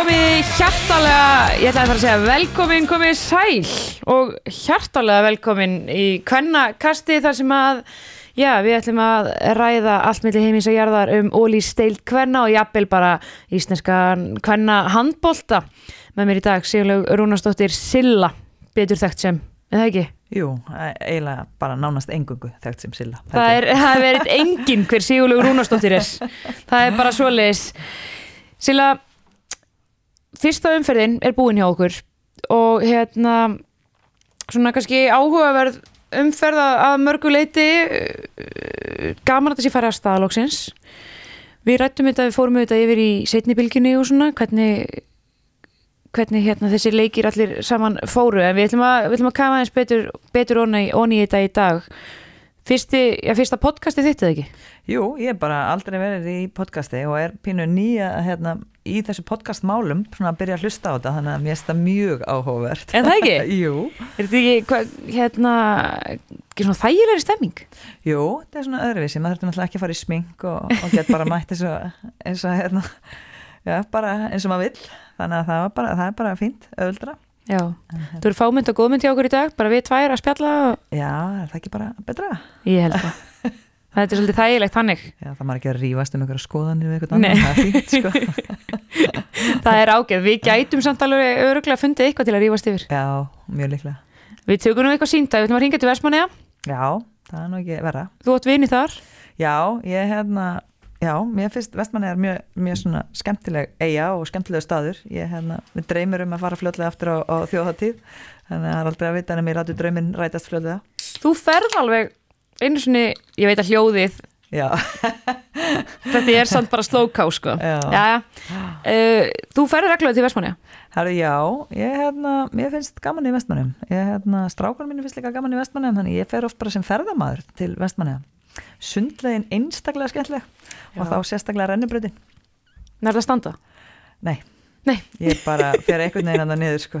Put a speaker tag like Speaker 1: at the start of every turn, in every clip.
Speaker 1: komið hjartalega, ég ætlaði að fara að segja velkomin, komið sæl og hjartalega velkomin í kvennakasti þar sem að, já, við ætlum að ræða allt melli heimins og jarðar um ólí steilt kvenna og jafnvel bara íslenskan kvenna handbolta. Með mér í dag Sigurlaug Rúnastóttir Silla, betur þekkt sem, eða ekki?
Speaker 2: Jú, eiginlega bara nánast engungu þekkt sem Silla.
Speaker 1: Það er, það er verið enginn hver Sigurlaug Rúnastóttir er. Það er bara svoleiðis. Silla, fyrsta umferðin er búin hjá okkur og hérna svona kannski áhugaverð umferð að mörgu leiti uh, gaman að þessi færi að staðalóksins við rættum þetta, við fórum þetta yfir í setni bylginni og svona hvernig hvernig hérna þessi leikir allir saman fóru en við ætlum að, við ætlum að kafa eins betur, betur onni, onni í þetta í dag Fyrsti, já, fyrsta podcasti þitt eða ekki?
Speaker 2: Jú, ég er bara aldrei verið í podcasti og er pínu nýja hérna, í þessu podcastmálum svona að byrja að hlusta á þetta þannig að mér finnst það mjög áhugavert.
Speaker 1: En það ekki?
Speaker 2: Jú.
Speaker 1: Er þetta ekki, hva, hérna, ekki svona þægilegri stemming?
Speaker 2: Jú, þetta er svona öðruvísi, maður þurftur náttúrulega ekki að fara í smink og, og get bara mætt eins og, eins og hérna, já, bara eins og maður vill, þannig að það, bara, það er bara fínt, öðuldra.
Speaker 1: Já, þú eru fámynd og góðmynd hjá okkur í dag, bara við tvær að spjalla og...
Speaker 2: Já, er það ekki bara betra?
Speaker 1: Ég held það. Það er svolítið þægilegt þannig.
Speaker 2: Já, það maður ekki að rífast um einhverja skoðanir við eitthvað annað, það er fínt, sko.
Speaker 1: það er ágæð, við gætum samt alveg öruglega fundið eitthvað til að rífast yfir.
Speaker 2: Já, mjög líklega.
Speaker 1: Við tökum nú eitthvað sínda, við ætlum að ringa til Vestmanniða.
Speaker 2: Já, það er nú ekki verra.
Speaker 1: Þú átt vini þar.
Speaker 2: Já, ég hérna, já, mér finnst Vestmanni er mjög, mjög svona skemmtileg eiga og skemmtilega staður. Ég hérna, við dreymir um að fara fljótlega aftur á, á þjóðháttíð, þannig að það er aldrei að vita en mér rættu dreymin rætast fljótlega.
Speaker 1: Þú ferð alveg einu svoni, ég veit að hljóðið,
Speaker 2: Já,
Speaker 1: þetta er samt bara slowká sko.
Speaker 2: Já.
Speaker 1: Jæja. Uh, þú ferð reglulega til Vestmanniða.
Speaker 2: herru, já, ég hérna, mér finnst gaman í Vestmannum. Ég hérna, strákunum mínu finnst líka gaman í Vestmannum, þannig ég fer oft bara sem ferðamaður til Vestmanni. Sundlegin einstaklega skemmtileg og
Speaker 1: Já.
Speaker 2: þá sérstaklega rennubröðin.
Speaker 1: Nærða standa?
Speaker 2: Nei,
Speaker 1: Nei.
Speaker 2: ég bara fer einhvern veginn andan niður sko.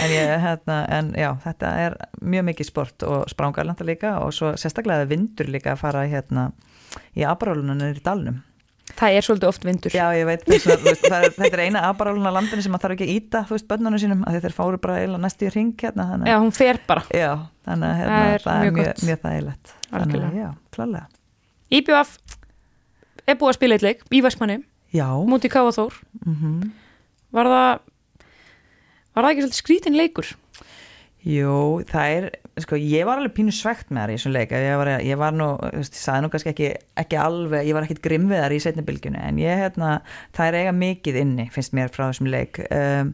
Speaker 2: en, ég, hérna, en já, þetta er mjög mikið sport og sprangarlanda líka og svo sérstaklega vindur líka að fara hérna, í abarálunum í dalnum
Speaker 1: Það er svolítið oft vindur.
Speaker 2: já ég veit, þú veist, það er, þetta er eina abaráluna landinu sem maður þarf ekki að íta þú veist bönnunum sínum, að þeir fáru bara eiginlega næstu í ring hérna,
Speaker 1: Já, hún fer bara.
Speaker 2: já, þannig að hérna,
Speaker 1: Það er
Speaker 2: það er
Speaker 1: mjög
Speaker 2: mjög, þægilegt þannig að já, klálega
Speaker 1: IBF er búið að spila eitt leik í Vestmanni,
Speaker 2: já,
Speaker 1: mútið Káa Þór.
Speaker 2: mm
Speaker 1: Var það, var það ekki svolítið skrítin leikur?
Speaker 2: Jú, það er, sko, ég var alveg pínu svegt með það í þessum leik, ég var, ég var nú, þú veist, ég sagði nú kannski ekki, ekki alveg, ég var ekkit grimm við þar í setni bylgjunni, en ég, hérna, það er eiga mikið inni, finnst mér frá þessum leik um,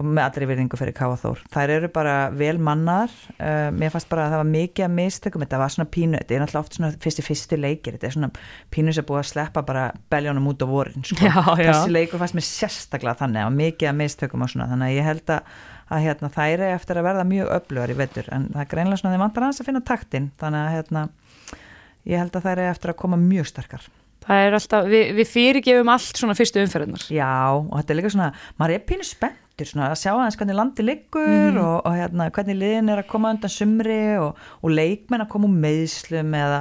Speaker 2: og með allri virðingu fyrir Káa Þór. Þær eru bara vel mannar, um, mér fannst bara að það var mikið að mistökum, þetta var svona pínu, þetta er náttúrulega oft svona fyrsti fyrsti leikir, þetta er svona pínu sem búið að sleppa bara beljónum út á vorin, sko.
Speaker 1: Já, já.
Speaker 2: Þessi leikur fannst mér sérstaklega þannig, og mikið að mistökum og svona, þannig að ég held að að hérna, þær er eftir að verða mjög öflugar í vetur. En það er greinlega svona þeim vantar að finna taktin. Þannig að hérna, ég held að þær er eftir að koma mjög sterkar.
Speaker 1: Það er alltaf, við, við fyrirgefum allt svona fyrstu umferðunar.
Speaker 2: já og þetta er líka svona maður er pínu spenntur svona að sjá aðeins hvernig landi liggur og, og hérna, hvernig liðin er að koma undan sumri og, og leikmenn að koma úr meðslum eða,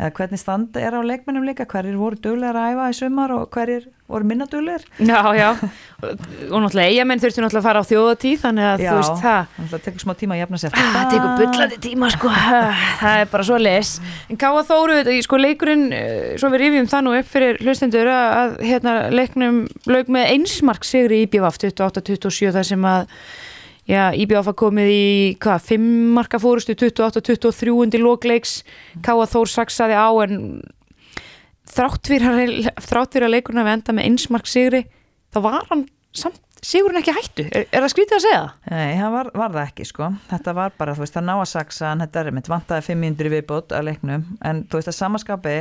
Speaker 2: eða hvernig standa er á leikmennum líka? Hverjir voru duglegar að æfa í sumar og hverjir voru minna duglegar
Speaker 1: Já, já, og, náttúrulega eigamenn þurftu náttúrulega að fara á þjóðatíð, þannig að þú veist það.
Speaker 2: það tekur smá tíma að jafna sér
Speaker 1: Það tekur bullandi tíma sko, það er bara svo les. En Káa Þóru, sko leikurinn, eh, svo við rifjum það nú upp fyrir hlustendur að, hérna, leiknum lauk með einsmark sigri í IBVF 28-27 þar sem að já, að komið í hvað, 5 marka fórustu 28-23 undir lókleiks, Káa Þór saksaði á en þrátt fyrir að, þrátt fyrir að leikurinn hafi enda með einsmark sigri, þá var hann samt sigurinn ekki hættu. Er, er það skrítið að segja?
Speaker 2: Nei, það var, var það ekki sko. Þetta var bara, þú veist, það ná að saksa en þetta er mitt vantaði 500 viðbót að leiknum. En þú veist, að samaskapi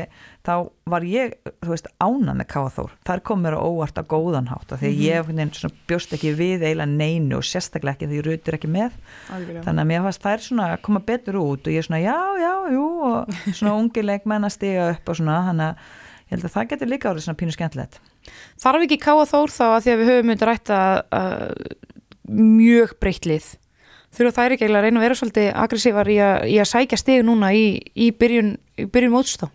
Speaker 2: þá var ég, þú veist, ánað með Káþór þar kom mér óvart að góðan hátt af því ég mm svona, bjóst ekki við eiginlega neinu og sérstaklega ekki því rautir ekki með. Þannig að mér fannst þær svona að koma betur út og ég svona, já, já, jú og svona ungi leikmenn að stiga upp og svona, þannig að ég held að það getur líka árið svona pínu skemmtilegt
Speaker 1: Þarf ekki Káa Þór þá að því að við höfum þetta rætt að, að mjög breytt lið. Þurfa þær ekki að reyna að vera svolítið aggressívar í, að- í að sækja stig núna í, í byrjun, byrjun mótstá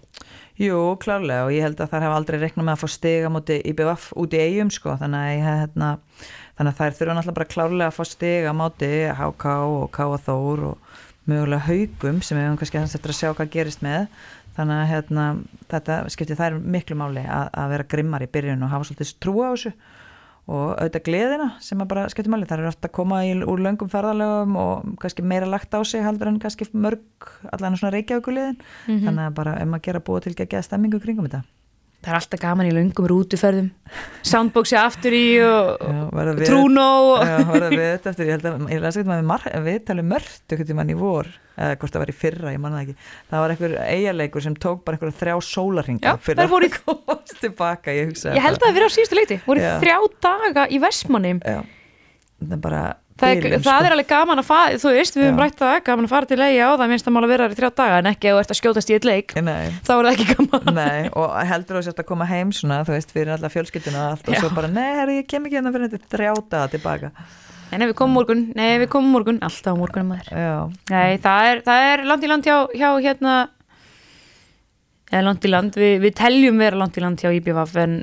Speaker 2: Jú, klárlega og ég held að þær hafa aldrei reknað með að fá stiga múti í BVF út í eigum sko þannig að, hérna, þannig að þær þurfa náttúrulega bara klárlega að fá stiga múti HK og K.A. Þór og mögulega haugum sem við hefum kannski hans eftir að sjá hvað gerist með þannig að hérna, þetta skiptir þær miklu máli að, að vera grimmar í byrjun og hafa svolítið trúa á þessu. Og auðvitað gleðina sem að bara skiptir máli. Það eru ofta að koma í, úr löngum ferðalögum og kannski meira lagt á sig heldur en kannski mörg allan svona reykjavíkulegin mm -hmm. þannig að bara um að gera búa til að geða stemmingu kringum þetta
Speaker 1: Það er alltaf gaman í löngum rútuferðum. Soundboxi aftur í og trúnó
Speaker 2: Já, var það við þetta eftir ég held að, ég lasi eitthvað með við talum mörgt ekkert í mann í vor eða hvort það var í fyrra, ég manna ekki. Það var einhver eigaleikur sem tók bara einhverja þrjá sólarhinga
Speaker 1: fyrir að
Speaker 2: voru... komast tilbaka ég,
Speaker 1: ég held að það verið á síðustu leiti. Voru Já. þrjá daga í Vestmanni
Speaker 2: það er bara
Speaker 1: það, er, það sko. er alveg gaman að fara þú veist, við höfum rætt það, gaman að fara til leia og það minnst að mála vera í þrjá daga en ekki ef þú ert að skjótast í eitt leik
Speaker 2: Nei.
Speaker 1: þá er það ekki gaman.
Speaker 2: Nei, og heldur þú sérst að koma heim svona, þú veist, fyrir alla fjölskylduna og allt Já. og svo bara, nei, herri, ég kem ekki hérna fyrir þetta þrjá daga tilbaka.
Speaker 1: Nei, við komum morgun, nei, við komum morgun. Alltaf morgunum maður. Nei, það er, það er land í land hjá, hjá hérna eða land í land, við, við teljum vera land í land hjá IBVF en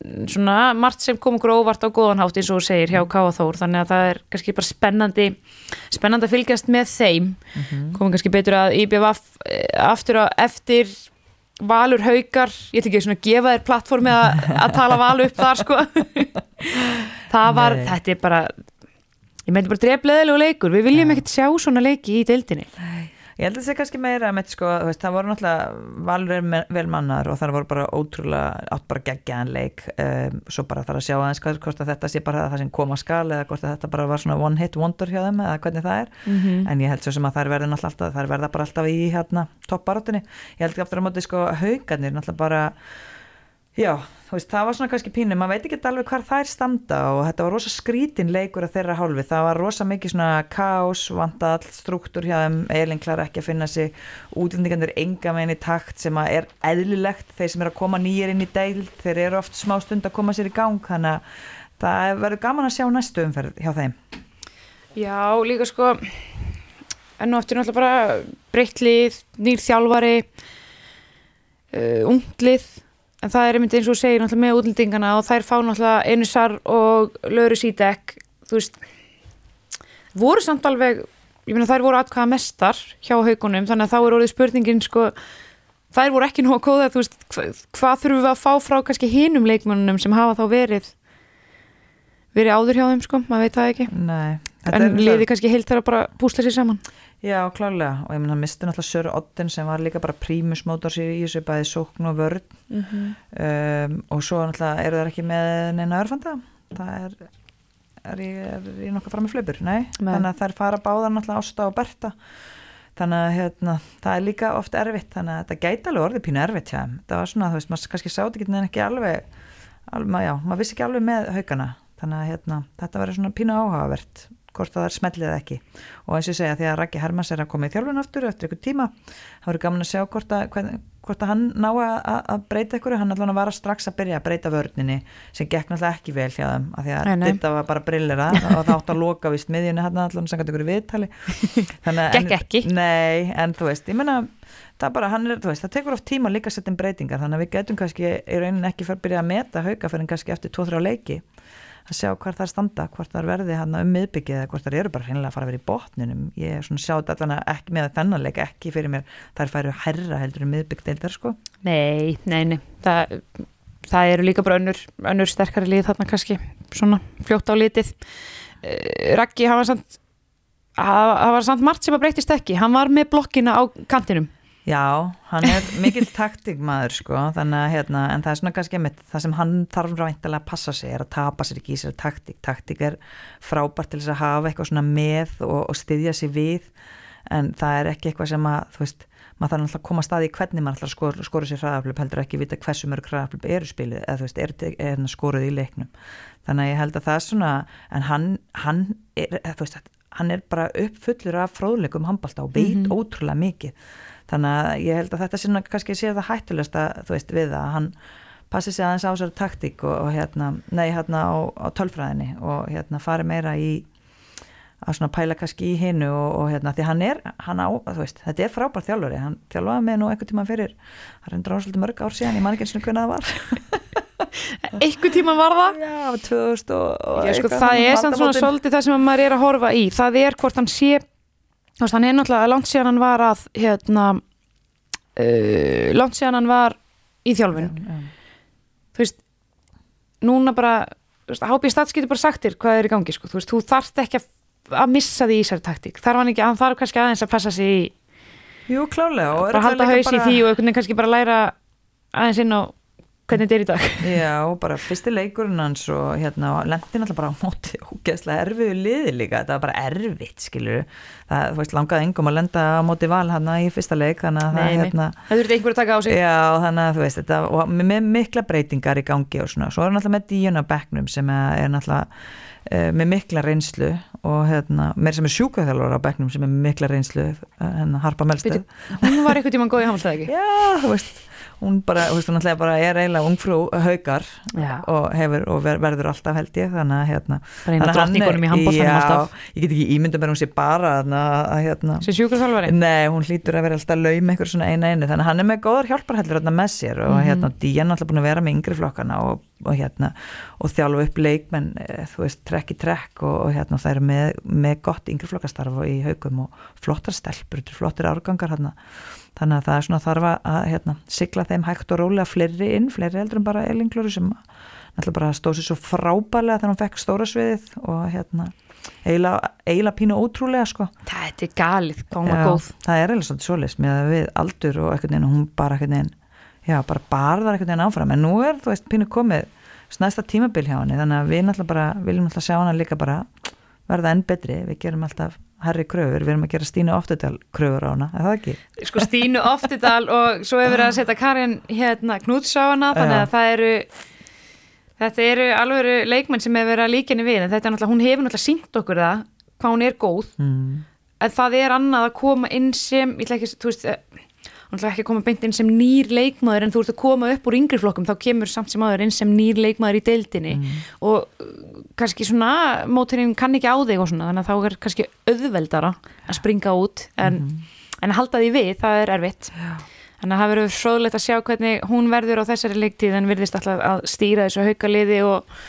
Speaker 1: svona margt sem kom okkur óvart á góðan hátt eins og segir hjá Káa Þór. Þannig að það er kannski bara spennandi spennandi að fylgjast með þeim. Mm -hmm. komum kannski betur að IBF eh, aftur á eftir valur haugar, ég ekki svona að gefa þér plattformi að, að tala valu upp þar sko. Það var, Nei. þetta er bara ég meinti bara drefleðilegu leikur, við viljum ekkert sjá svona leiki í deildinni.
Speaker 2: Nei Ég held að það sé kannski meira með sko, veist, það voru náttúrulega valur vel mannar og það voru bara ótrúlega átt bara geggjaðan leik um, svo bara þarf að sjá aðeins hvað, hvort að þetta sé bara það sem koma skal eða hvort að þetta bara var svona one hit wonder hjá þeim eða hvernig það er mm -hmm. en ég held svo sem að það er verðin alltaf það er verða bara alltaf í hérna toppbarátunni ég held ekki aftur á móti sko haugarnir náttúrulega bara Já, veist, það var svona kannski pínu, maður veit ekki alveg hvað þær standa og þetta var rosa skrítin leikur að þeirra hálfi, það var rosa mikið svona kás, vanta all struktúr hjá þeim, eiginlega klar ekki að finna sig útlendingandur enga meginn í takt sem er eðlilegt, þeir sem er að koma nýjir inn í deil, þeir eru oft smá stund að koma sér í gang, þannig að það verður gaman að sjá næstu umferð hjá þeim.
Speaker 1: Já, líka sko enn og aftur náttúrulega bara breyttlið, nýr þjálfari uh, unglið en það er einmitt eins og segir náttúrulega með útlendingana og þær fá náttúrulega einusar og löru sídek þú veist voru samt alveg, ég meina þær voru atkvæða mestar hjá haugunum þannig að þá er orðið spurningin sko þær voru ekki nú að kóða, veist hva, hvað þurfum við að fá frá kannski hinum leikmannunum sem hafa þá verið verið áður hjá þeim sko, maður veit það ekki.
Speaker 2: Nei,
Speaker 1: en liði kannski heilt þar að bara bústa sér saman
Speaker 2: Já, klálega og ég menn að misti náttúrulega Söru Otten sem var líka bara prímusmótor sér í þessu bæði sókn og vörð mm -hmm. um, og svo náttúrulega eru það ekki með neina örfanda það er, er, ég, ég nokkuð fram með flöpur, nei. Men. þannig að það er fara báðar náttúrulega Ásta og Berta þannig að hérna, það er líka oft erfitt. Þannig að þetta gæti alveg orðið pínu erfitt já. það var svona, þú veist, maður kannski sátt ekki en ekki alveg, alveg já, maður vissi ekki alveg með haugana, þannig að hérna, þetta verður svona pínu áhugavert hvort það er smellið ekki og eins og segja því að Rækki Hermans er að koma í þjálfun aftur eftir einhver tíma, það verður gaman að sjá hvort að, hvort að hann ná að, að breyta ykkur, hann var að strax að byrja að breyta vörninni sem gekk náttúrulega ekki vel hjá þeim, af því að nei, nei. þetta var bara brillera og það átt að loka vist miðjunni hann allavega sem gæti í viðtali
Speaker 1: Gekk ekki?
Speaker 2: Nei, en þú veist, ég menna það bara, hann er, þú veist, það tekur oft tíma líka að setja inn breytingar, þannig að við getum kannski í rauninni ekki fyrir að byrja að meta hauka fyrir kannski eftir 2-3 leiki að sjá hvort það er standa, hvort það er verði hann um miðbyggið eða hvort það eru bara hreinlega að fara að vera í botninum. Ég svona sjátt allan að ekki með þennanleika ekki fyrir mér, það er færu herra heldur um miðbyggdeildar sko.
Speaker 1: Nei, nei, nei, það, það eru líka bara önnur, önnur sterkari lið þarna kannski, svona fljótt á litið. Uh, Raggi, hann var samt hann var samt margt sem að breytist ekki, hann var með blokkina á kantinum
Speaker 2: Já, hann er mikill taktikmaður sko, þannig að hérna, en það er svona kannski einmitt, það sem hann þarf ræntilega að passa sig er að tapa sér ekki í sér taktik. Taktik er frábært til þess að hafa eitthvað svona með og, og styðja sér við en það er ekki eitthvað sem að þú veist, maður þarf alltaf að koma að staði í hvernig maður alltaf skor, skoru sér hraðaflöp heldur ekki vita hversu mörg hraðaflöp eru spilið eða þú veist, er, er, skoruð í leiknum. Þannig að ég held að það er svona en hann, hann er, veist, hann er bara uppfullur af fróðleikum handbalta og veit mm -hmm. ótrúlega mikið þannig að ég held að þetta sé kannski sé það hættulegst að þú veist við að hann passi sig aðeins á sér taktík og, og hérna, nei hérna á, á tölfræðinni og hérna fari meira í að svona pæla kannski í hinnu og, og hérna, því hann er, hann á, þú veist, þetta er frábært þjálfari, hann þjálfaði með nú einhvern tíma fyrir, það er endur ásvöldu mörg ár síðan, ég man ekki eins og hvernig það var.
Speaker 1: Einhver tíma var það?
Speaker 2: Já, 2000 og, og
Speaker 1: Já, sko,
Speaker 2: eitthvað,
Speaker 1: það er samt svona svolítið það sem maður er að horfa í. Það er hvort hann sé þú veist, hann er náttúrulega langt síðan hann var að hérna uh, langt síðan hann var í þjálfun.
Speaker 2: Já,
Speaker 1: þú veist, núna bara HB Stats getur bara sagt þér hvað er í gangi sko. þú veist, þú þarft ekki að, missa því í þessari taktík, þarf hann ekki, hann þarf kannski aðeins að passa sig í,
Speaker 2: Jú, klálega
Speaker 1: bara halda haus í því og einhvern veginn kannski bara læra aðeins inn á hvernig þetta er í dag?
Speaker 2: Já, bara fyrsti leikurinn hans og hérna, lendi náttúrulega bara á móti ógeðslega erfiðu liði líka, þetta var bara erfitt skilur, það, þú veist, langaði engum að lenda á móti val hann í fyrsta leik þannig að
Speaker 1: Nei,
Speaker 2: hérna,
Speaker 1: það þurfti einhver að taka á sig.
Speaker 2: Já, þannig að þú veist þetta, og með, mikla breytingar í gangi og svona, svo er náttúrulega með díuna bekknum sem er náttúrulega uh, með mikla reynslu og hérna, mér sem er sjúkaþjálfur á bekknum sem er mikla reynslu, uh, hérna Harpa Melstöð.
Speaker 1: Hún var einhvern tímann góð í hamstæð
Speaker 2: hún bara, þú veist, hún náttúrulega bara er eiginlega ungfrú haukar
Speaker 1: Já.
Speaker 2: og hefur og ver, verður alltaf held ég, þannig að hérna þannig að hann er- Já,
Speaker 1: alltaf
Speaker 2: ég get ekki ímyndum að hún sé bara að hérna
Speaker 1: sem sjúkurþjálfari
Speaker 2: Nei, hún hlýtur að vera alltaf laum eitthvað svona eina einu, þannig að hann er með góðar hjálparhellur hérna með sér og
Speaker 1: Mhm.
Speaker 2: hérna Dían er alltaf búin að vera með yngri flokkana og, og hérna, og þjálfa upp leikmenn, eh, þú veist, trekk í trekk og, og hérna, það eru með, með gott yngri flokkastarf og í haugum og flottar stelpur, flottir árgangar hérna, þannig að það er svona þarf að hérna, sigla þeim hægt og rólega fleiri inn, fleiri heldur en bara Elinglóru sem náttúrulega bara stóð sér svo frábælega þegar hún fekk stóra sviðið og hérna eiginlega, pínu ótrúlega sko.
Speaker 1: Þetta er galið,
Speaker 2: Já,
Speaker 1: góð.
Speaker 2: það er alveg svolítið svoleiðis með að við aldur og einhvern veginn hún bara einhvern veginn já, bara barðar einhvern veginn áfram. En nú er, þú veist, pínu komið snæsta tímabil hjá henni, þannig að við náttúrulega bara viljum náttúrulega sjá hana líka bara verða enn betri, við gerum alltaf herri kröfur, við erum að gera Stínu Oftudal kröfur á hana, er það ekki?
Speaker 1: sko Stínu Oftidal og svo hefur verið að setja Karin hérna Knúts á hana þannig að það eru þetta eru alveg leikmenn sem hefur verið að líka henni við en þetta er náttúrulega, hún hefur náttúrulega sínt okkur það hvað hún er góð
Speaker 2: Mm.
Speaker 1: en það er annað að koma inn sem ég ætla ekki, þú hún ætla ekki að koma beint inn sem nýr leikmaður en þú ert að koma upp úr yngri flokkum þá kemur samt sem aður inn sem nýr leikmaður í deildinni. Og uh, kannski svona móturinn kann ekki á þig og svona þannig að þá er kannski auðveldara að springa út en, en að halda því við, það er erfitt. Þannig að það verður fróðlegt að sjá hvernig hún verður á þessari leiktíð en virðist alltaf að stýra þessu haukaliði og,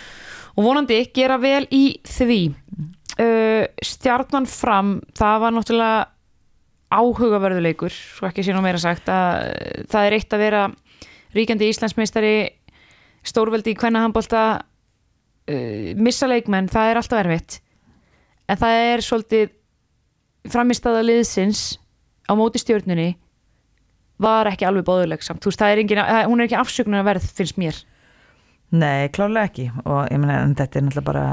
Speaker 1: og vonandi gera vel í því. Uh, stjarnan fram það var náttúrulega áhugaverðuleikur svo ekki sé nú meira sagt að uh, það er eitt að vera ríkjandi Íslandsmeistari stórveldi í hvenna handbólta uh, missa leikmenn, það er alltaf erfitt. En það er svolítið framistaða liðsins á móti stjórnunni var ekki alveg bóðuleg samt, þú veist, er engin, hún er ekki afsökunar verð finnst mér
Speaker 2: Nei, klálega ekki. Og ég meina, þetta er náttúrulega bara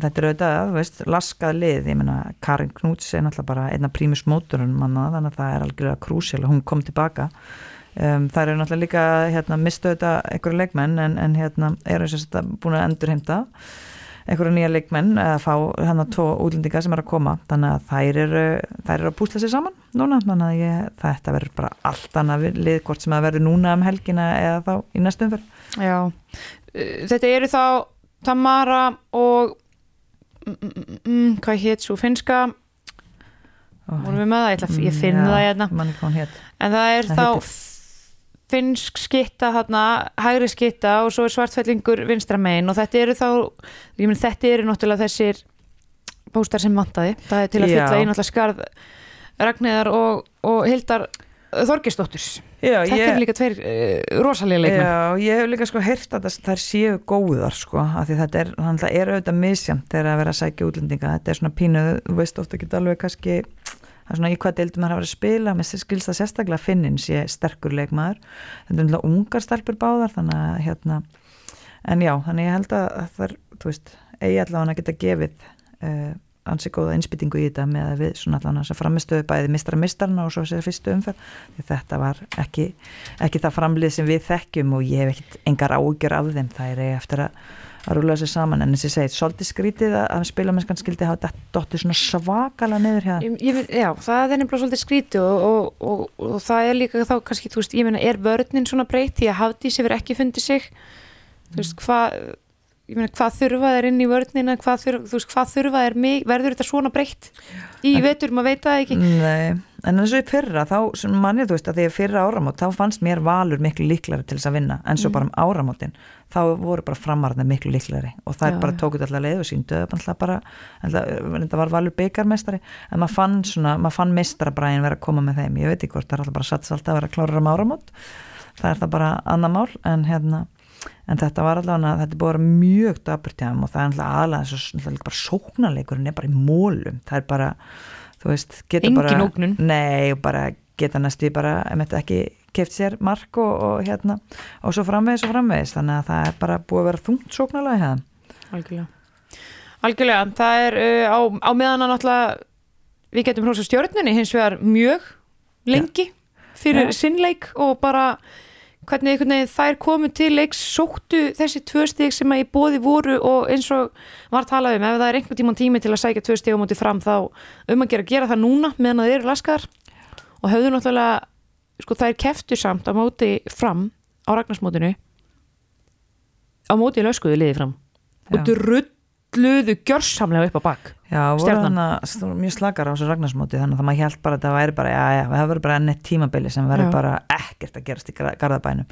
Speaker 2: þetta er auðvitað, veist, laskað lið. Ég meina, Karin Knúts er náttúrulega bara einna prímus móturinn manna, þannig að það er algjörlega krúsjál og hún kom tilbaka. Um, það eru náttúrulega líka, hérna, mistu auðvitað einhverju leikmenn, en, en hérna eru þess að búin að endurheimta einhverju nýja leikmenn, eða fá hann að tvo útlendinga sem er að koma, þannig að þær eru, þær eru að púsla sér saman núna, þannig að ég, þetta verður bara allt annað lið, hvort sem það verður núna um helgina eða þá í næstum fyrr
Speaker 1: Já, þetta eru þá Tamara og mm, mm, mm, mm, hvað hétt svo finska vorum við með það, ég, ætla, ég finn það hérna. en það er
Speaker 2: Það
Speaker 1: þá finnsk skitta þarna, hægri skitta og svo er svartfellingur vinstra megin og þetta eru þá, ég menn þetta eru náttúrulega þessir bóstar sem vantaði, það er til að fylla í náttúrulega skarð Ragnæðar og, og Hildar Þorgesdóttur
Speaker 2: Já,
Speaker 1: þetta
Speaker 2: ég,
Speaker 1: eru líka tveir uh, rosalega leikmenn.
Speaker 2: Já, ég hef líka sko heyrt að það- séu góðar sko, af því þetta er, er auðvitað misjamt þegar að vera að sækja útlendinga, þetta er svona pínu, þú veist ofta ekki alveg kannski það er svona í hvað deildum maður hafa verið að spila með sér skilst það sérstaklega finninn sé sterkur leikmaður, þetta er náttúrulega ungar stelpur báðar, þannig að hérna en já, þannig ég held að það er, þú veist, eigi allavega að geta gefið uh, ansi góða innspýtingu í þetta með að við svona allavega þess að framistöðu bæði mistra mistarna og svo sér fyrstu umferð. Því þetta var ekki, ekki það framlið sem við þekkjum og ég hef ekkit engar ágjör af þeim, það er eftir að að rúla sér saman, en ég segið svolítið skrítið að, spilamennskan skildi hafa dottið svona svakalega niður hér
Speaker 1: Ég, ég, já, það er nefnilega svolítið skríti og, og, og, og það er líka þá kannski, þú veist, ég meina, er vörninn svona breytt? Því að Hafdís hefur ekki fundið sig. Þú veist, hvað ég meina, hvað þurfa þær inn í vörnina? Hvað, þurfa, þú veist, hvað þurfa þær mig, verður þetta svona breytt? Í vetur, maður veit það ekki.
Speaker 2: Nei, en eins og í fyrra þá mannið þú veist að því fyrra áramót þá fannst mér valur miklu líklari til þess að vinna. En svo bara um áramótin þá voru bara framarðin miklu líklari og það er bara tókut alltaf leið og síndu alltaf bara, þetta var valur byggarmestari en maður fann svona, maður fann mestrabræðin vera að koma með þeim, ég veit ekki hvort það er alltaf bara satts alltaf að vera klárar um áramót. Það er það bara annað mál. En hérna en þetta var allavega, þetta er vera mjög daburt hjá þeim. Og það er alltaf aðlega þess að bara sóknarleikurinn er bara í mólum það er bara, þú veist geta
Speaker 1: Engin
Speaker 2: bara,
Speaker 1: ógnun.
Speaker 2: Nei, bara geta næstu bara, ef þetta ekki keft sér mark og, og hérna og svo framvegis og framvegis, þannig að það er bara búið að vera þungt sóknarlega hjá þeim
Speaker 1: algjörlega algjörlega, það er uh, á, á meðan að náttúrulega við getum hrósa stjórnunni hins vegar mjög lengi fyrir
Speaker 2: Já.
Speaker 1: sinnleik og bara hvernig þær komu til leiks sóttu þessi tvö stík sem að í bóði voru og eins og var talað um ef það er einhvern tíman tími til að sækja tvö stík á móti fram þá um að gera, gera það núna meðan það eru laskar og höfðu náttúrulega sko þær keftu samt á móti fram á Ragnarsmótinu á móti löskuðu liði fram og
Speaker 2: Já.
Speaker 1: Drulluðu gjörsamlega upp á bak
Speaker 2: Já, að mjög slakar á þessu ragnarsmóti þannig að maður held bara að það væri bara, já, já, það verður bara ennett tímabili sem verður
Speaker 1: Já.
Speaker 2: bara ekkert að gerast í Gar- garðabænum.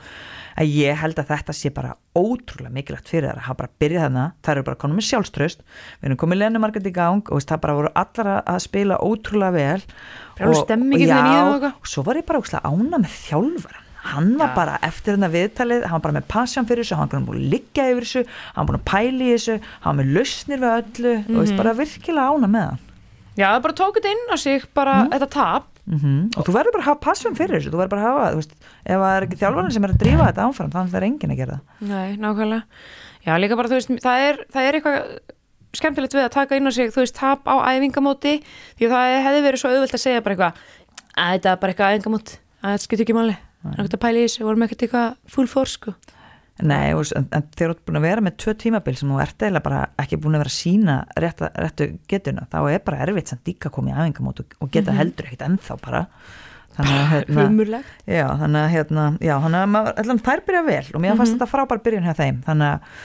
Speaker 2: En ég held að þetta sé bara ótrúlega mikilvægt fyrir það að hafa bara byrjað þarna, það eru bara konum með sjálfströst, við erum komið lenumarkað í gang og veist, það bara voru allar að- að spila ótrúlega vel.
Speaker 1: Alveg stemmingin
Speaker 2: já,
Speaker 1: þarna í þeim og
Speaker 2: og svo var ég bara ókslega ána með þjálfaran hann var
Speaker 1: Já.
Speaker 2: bara eftir þarna viðtalið hann var bara með passion fyrir þessu, hann var búin að liggja yfir þessu hann var búin að pæli í þessu hann var með lausnir við öllu og
Speaker 1: Mhm.
Speaker 2: veist, bara virkilega ána með hann.
Speaker 1: Já, það bara tók þetta inn á sig bara þetta tap.
Speaker 2: Mm og þú verður bara að hafa passion fyrir þessu þú verður bara að hafa, þú veist, ef það er ekki þjálfarinn sem er að drífa þetta áfram, þannig er enginn að gera það.
Speaker 1: Nei, nákvæmlega. Já, líka bara, þú veist, það er, það er eitthvað skemmtilegt við að taka inn á sig, þú veist, tap á æfingamóti, því að það hefði verið svo auðvelt að segja bara eitthvað að þetta er bara eitthvað æfingamót, að þetta skiptir ekki máli það er ekkert að pæla í þessu, vorum ekkert eitthvað full force, sko.
Speaker 2: Nei, og, en, þú ert búin að vera með tvö tímabil sem þú ert eiginlega bara ekki búin að vera að sína rétta, réttu getuna, þá er bara erfitt samt líka að koma í æfingamót og, geta heldur ekkit ennþá bara. Að hérna. Já, þannig að hérna, já, þannig að þær byrja vel og mér fannst þetta frábær byrjun hjá þeim þannig að,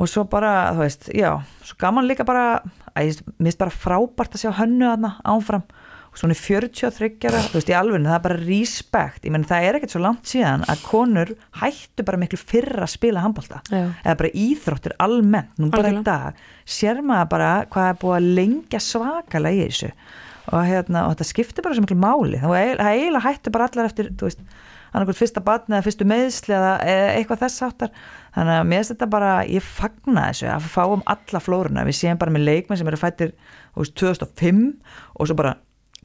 Speaker 2: og svo bara, þú veist, já, svo gaman líka bara, að ég mist bara frábært að sjá hönnu þarna áfram. og svona í 43 ára, þú veist, í alveg það er bara respect, ég menn það er ekkert svo langt síðan að konur hættu bara miklu fyrra að spila handbólta eða bara íþróttir almennt, nú bara í dag sér maður bara hvað er búið að lengja svakalega í þessu. Og, hérna, og þetta skiptir bara svo miklu máli. Það eiginlega hættu bara allar eftir þú veist, annarkvæmt fyrsta batni eða fyrstu meðsli eða, eitthvað þess áttar þannig að mér finnst þetta bara, ég fagna þessu að fáum alla flóruna, við séum bara með leikmenn sem eru fættir þú veist, 2005 og svo bara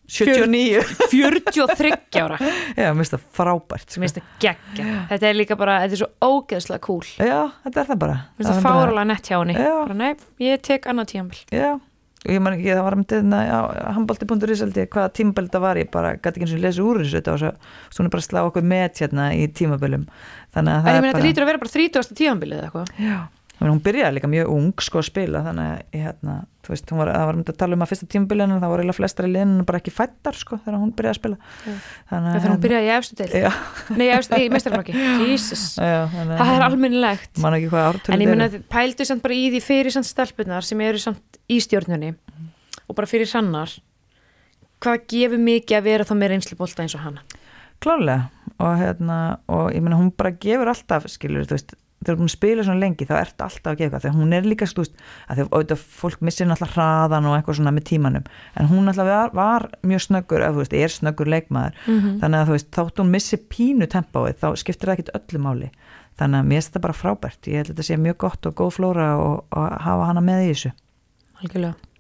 Speaker 2: 79
Speaker 1: 43 ára.
Speaker 2: Já, mér finnst það frábært sko.
Speaker 1: finnst það geggja þetta er líka bara, þetta er svo ógeðslega cool. Mér
Speaker 2: já, þetta er það bara.
Speaker 1: Finnst það fáralega nett hjá henni. Bara, nei, ég tek annað tíambil
Speaker 2: Já, og ég man ekki, það var um dyrna á handbólti.is held ég, hvaða tímabil þetta var ég bara gæti ekki eins og lesa úr þessu þetta og svo, hún er bara að slá okkur með hérna í tímabilum. Þannig að það
Speaker 1: ég
Speaker 2: er bara
Speaker 1: lítur að vera bara 30. tíambilið eða eitthvað
Speaker 2: hún byrjaði líka mjög ung sko að spila þannig að hérna, þú veist, var, það var um að tala um að fyrsta tímabilinu það voru eiginlega flestar í liðinu bara ekki fættar sko þegar hún byrjaði að spila.
Speaker 1: Já.
Speaker 2: þannig
Speaker 1: þegar hún byrjaði í efstu deil
Speaker 2: Já,
Speaker 1: nei, efstu, í mestarflokki, Jesus.
Speaker 2: Já, þannig að-
Speaker 1: það er
Speaker 2: ártölu
Speaker 1: en ég meina, pældu samt bara í því fyrir samt stelpunar sem eru samt í stjórnunni og bara fyrir sannar hvað gefur mikið að vera þá með reynslubólta eins og hana?
Speaker 2: Klálega og hérna og ég meina hún bara gefur alltaf skilur þú veist þegar hún spila svona lengi þá ertu alltaf að gefa þegar hún er líka stúst að því að fólk missir náttúrulega hraðan og eitthvað svona með tímanum. En hún náttúrulega var, var mjög snöggur eða þú veist, er snöggur leikmaður.
Speaker 1: Mhm.
Speaker 2: þannig að þú veist, þátt hún missi pínu tempóið þá skiptir það ekkit öllu máli. Þannig að mér finnst þetta bara frábært. Ég held að þetta sé mjög gott og góð flóra og, og hafa hana með í þessu.
Speaker 1: Algjörlega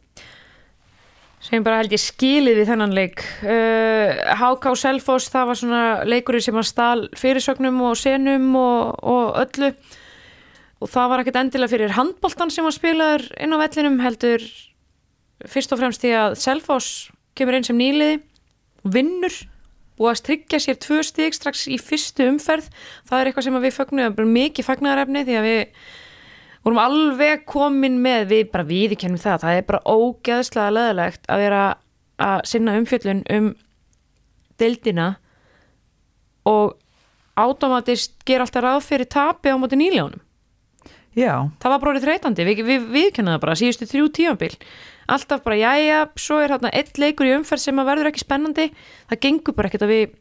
Speaker 1: sem bara held ég skilið við þennan leik. Uh, HK Selfoss það var svona leikurinn sem að stál fyrirsögnum og senum og, og öllu. Og það var ekkert endilega fyrir handboltan sem var spilaður inn á vellinum heldur fyrst og fremst því að Selfoss kemur inn sem nýliði vinnur og að tryggja sér tvö stík strax í fyrstu umferð. Það er eitthvað sem að við fögnum bara mikið fagnarefni því að við vorum alveg komin með við bara viðkennum það, það er bara ógeðslega leðilegt að vera að sinna umfjöllun um deildina og automatist gera alltaf ráð fyrir tapi á móti nýljónum
Speaker 2: já,
Speaker 1: það var bara orðið þreytandi, við, við, við það bara síðustu þrjú tímabil. Alltaf bara, jæja, svo er hérna eitt leikur í umferð sem að verður ekki spennandi. Það gengur bara ekkert að við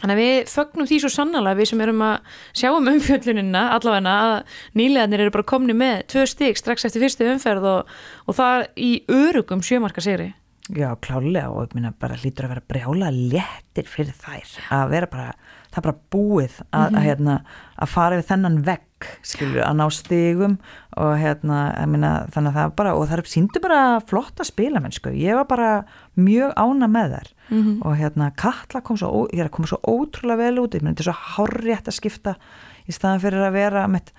Speaker 1: þannig að við fögnum því svo sannlega við sem erum að sjá um umfjöllunina allavegna að nýlegaðnir eru bara komni með tvö stík strax eftir fyrstu umferð og, og það í örugum sjömarka sigri
Speaker 2: já, klálega og ég minna bara hlýtur að vera brjála léttir fyrir þær að vera bara, það er bara búið að, að, hérna, að fara við þennan vegg skilur, að ná stigum og hérna, minna, þannig að það bara og það síndu bara flotta spilamenn sko, ég var bara mjög ána með þær. Og hérna Katla kom svo, að koma svo ótrúlega vel út, þetta er svo hárrétt að skipta í staðan fyrir að vera með,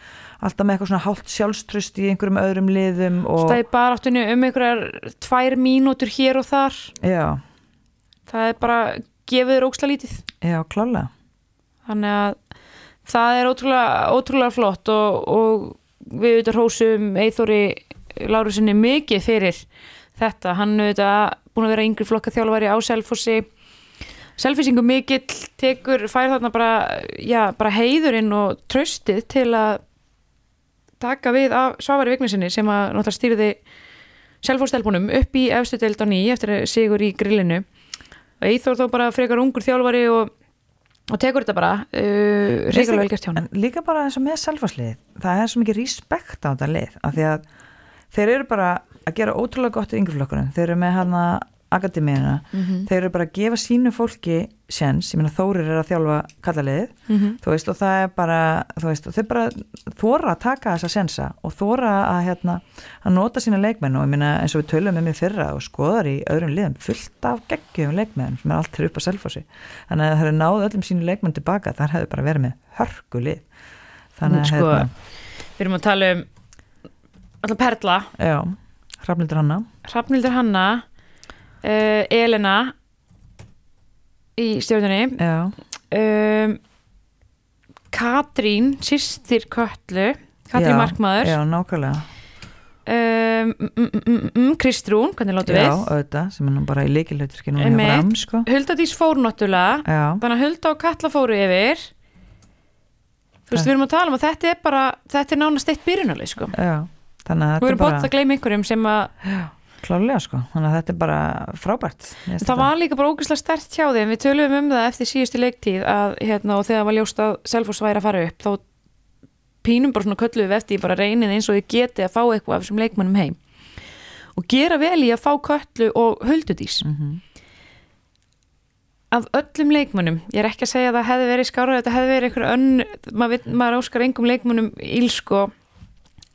Speaker 2: alltaf með eitthvað svona hálft sjálfströst í einhverjum öðrum liðum
Speaker 1: er bara áttunni um einhverjar tvær mínútur hér og þar.
Speaker 2: Já,
Speaker 1: það er bara gefið þér óksla lítið.
Speaker 2: Já, klálega
Speaker 1: þannig að það er ótrúlega, ótrúlega flott og, og við auðvitað hrósum Eithóri Lárusinni mikið fyrir þetta, hann auðvitað búin að vera yngri flokka þjálfari á Selfossi. Selfissingu mikill tekur, fær þarna bara, já, bara heiðurinn og tröstið til að taka við af Svavari Vignesinni sem að náttúrulega stýrði Selfosstelpunum upp í efstu deild á ný eftir sigur í grillinu. Eithór þó bara frekar ungur þjálfari og, og tekur þetta bara uh, reyngarlega velgjast hjá hann
Speaker 2: líka bara eins og með selfarslið það er svo mikið respekt á þetta lið af því að þeir eru bara að gera ótrúlega gott í yngreflokkunum þeir eru með hana akademíuna.
Speaker 1: Mhm.
Speaker 2: þeir eru bara að gefa sínu fólki sjens, ég meina Þórir er að þjálfa kallaliðið,
Speaker 1: Mhm.
Speaker 2: þú veist og það er bara, þú veist, og þeir bara þóra að taka þessa sjensa og þóra að hérna, að nota sína leikmenn. Og ég meina eins og við tölum með mér fyrra og skoðar í öðrum liðum, fullt af geggjum leikmenn sem er allt hér upp að selfósi þannig að það er náðu öllum sínu leikmenn tilbaka þar hefur bara verið með hörku lið. Þannig að
Speaker 1: Sko,
Speaker 2: hérna,
Speaker 1: við erum að tala um alltaf Perla,
Speaker 2: já, Hrafnildur Hanna.
Speaker 1: Hrafnildur Hanna uh, Elena í stjórnunni
Speaker 2: já,
Speaker 1: um, Katrín sýstir Köllu Katrín
Speaker 2: já,
Speaker 1: Markmaður.
Speaker 2: Já,
Speaker 1: um, mm, mm, mm, mm, Kristrún, hvernig
Speaker 2: já,
Speaker 1: við?
Speaker 2: auðvitað, sem er bara í fram, sko.
Speaker 1: Huldadís fór náttúrulega
Speaker 2: já,
Speaker 1: þannig að Hulda og Katla fóru yfir. Þú veist, við erum að tala um að þetta er bara þetta er nánast eitt byrjunarlið sko.
Speaker 2: Já, þannig að
Speaker 1: við
Speaker 2: þetta er
Speaker 1: erum bótt
Speaker 2: bara
Speaker 1: að gleyma einhverjum sem að
Speaker 2: klálega sko, þannig að þetta er bara frábært.
Speaker 1: Það var líka bara ógeðslega stert hjá þeim. Við tölum um það eftir síðustu leiktíð að, hérna, og þegar það var ljóst að Selfoss væri að fara upp þá pínum bara svona kölluðu við eftir bara reynið eins og þið geti að fá eitthvað af þessum leikmannum heim. Og gera vel í að fá köllu og höldudís
Speaker 2: Mhm.
Speaker 1: af öllum leikmönnum, ég er ekki að segja að það hefði verið skára, þetta hefði verið einhver önn maður, maður óskar engum leikmönnum ílsko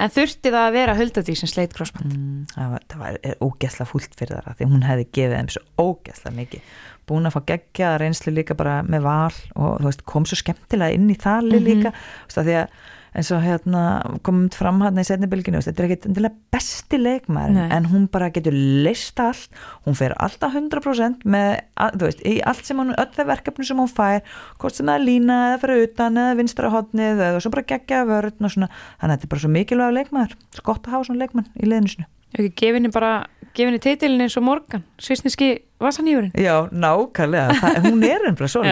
Speaker 1: en þurfti það að vera höldadís sem sleit crossband
Speaker 2: Mm, það var, það var er ógeðslega fúlt fyrir þar því hún hefði gefið þeim svo ógeðslega mikið. Búin að fá geggjaða reynslu líka bara með val og veist, kom svo skemmtilega inn í þali líka þú veist, að því að eins og hérna komum fram hann í setnibilginu, þetta er ekkit endilega besti leikmæður en hún bara getur leist allt, hún fer alltaf 100% með, þú veist, í allt sem hún, öll þau verkefni sem hún fær hvort sem það er lína eða fyrir utan eða vinstra hodnið eða svo bara geggja vörn og svona, þannig að þetta er bara svo mikilvæg leikmæður, svo gott að hafa svona leikmann í liðinu sinu.
Speaker 1: ekki gefinni bara, gefinni titilin eins og Morgan svisniski vasanýjurinn
Speaker 2: Já, nákvæmlega, það, hún er ennfla svo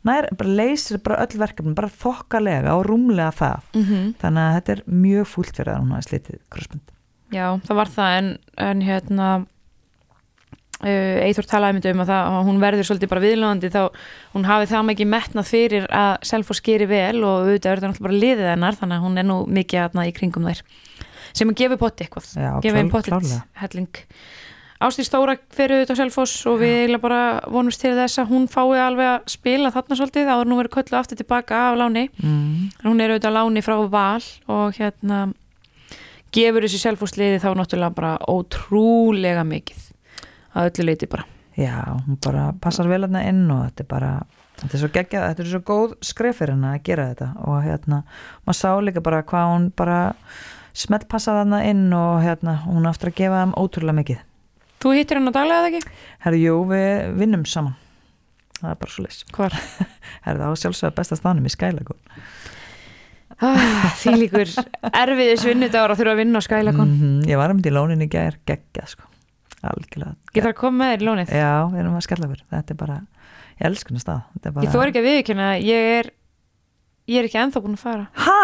Speaker 2: Og það nær, bara leysir bara öll verkefni bara þokkalega og rúmlega það
Speaker 1: mm -hmm.
Speaker 2: þannig að þetta er mjög fúlt fyrir að hún hafi slitið krossbund.
Speaker 1: Já, það var það en, en hérna uh, Eithor talaði myndi um að, það, að hún verður svolítið bara viðlóðandi þá hún hafi það mikið metnað fyrir að Selfoss geri vel og auðvitað er þetta náttúrulega bara liðið hennar þannig að hún er nú mikið aðna í kringum þær sem að gefi potti eitthvað
Speaker 2: Já,
Speaker 1: gefi einn
Speaker 2: klárlega.
Speaker 1: helling Ástí Stóra fyrir auðvitað á Selfoss og við eiginlega bara vonumst til þess að hún fái alveg að spila þarna svolítið áður hún verið köllu aftur tilbaka af láni.
Speaker 2: Mm.
Speaker 1: Hún er auðvitað á láni frá val og hérna gefur þessi selfhúsliði þá náttúrulega bara ótrúlega mikið að öllu leiti bara.
Speaker 2: Já, hún bara passar vel hérna inn og þetta er bara þetta er svo geggjað, þetta er svo góð skref fyrir henni að gera þetta og hérna maður sá líka bara hvað hún bara smelt passað hana inn og hérna hún aftur að gefa þeim ótrúlega mikið
Speaker 1: Þú hittir hann á daglega eða ekki?
Speaker 2: Herru, jú, við vinnum saman. Það er bara svo leys
Speaker 1: Hvar?
Speaker 2: Herru, það var sjálfsögða besta stánum í skælagón.
Speaker 1: Ah, því líkur erfiðis vinnudagur að þurfa að vinna á skælakon
Speaker 2: mm Ég var um til lónin í gær geggjað sko. Algjörlega
Speaker 1: Getur að koma með þér í lónið?
Speaker 2: Já, við erum að skella fyrir þetta er bara, ég elsku hennar stað. Bara,
Speaker 1: Ég þóri ekki að viðkynna ég er ég er ekki ennþá búin að fara.
Speaker 2: Ha?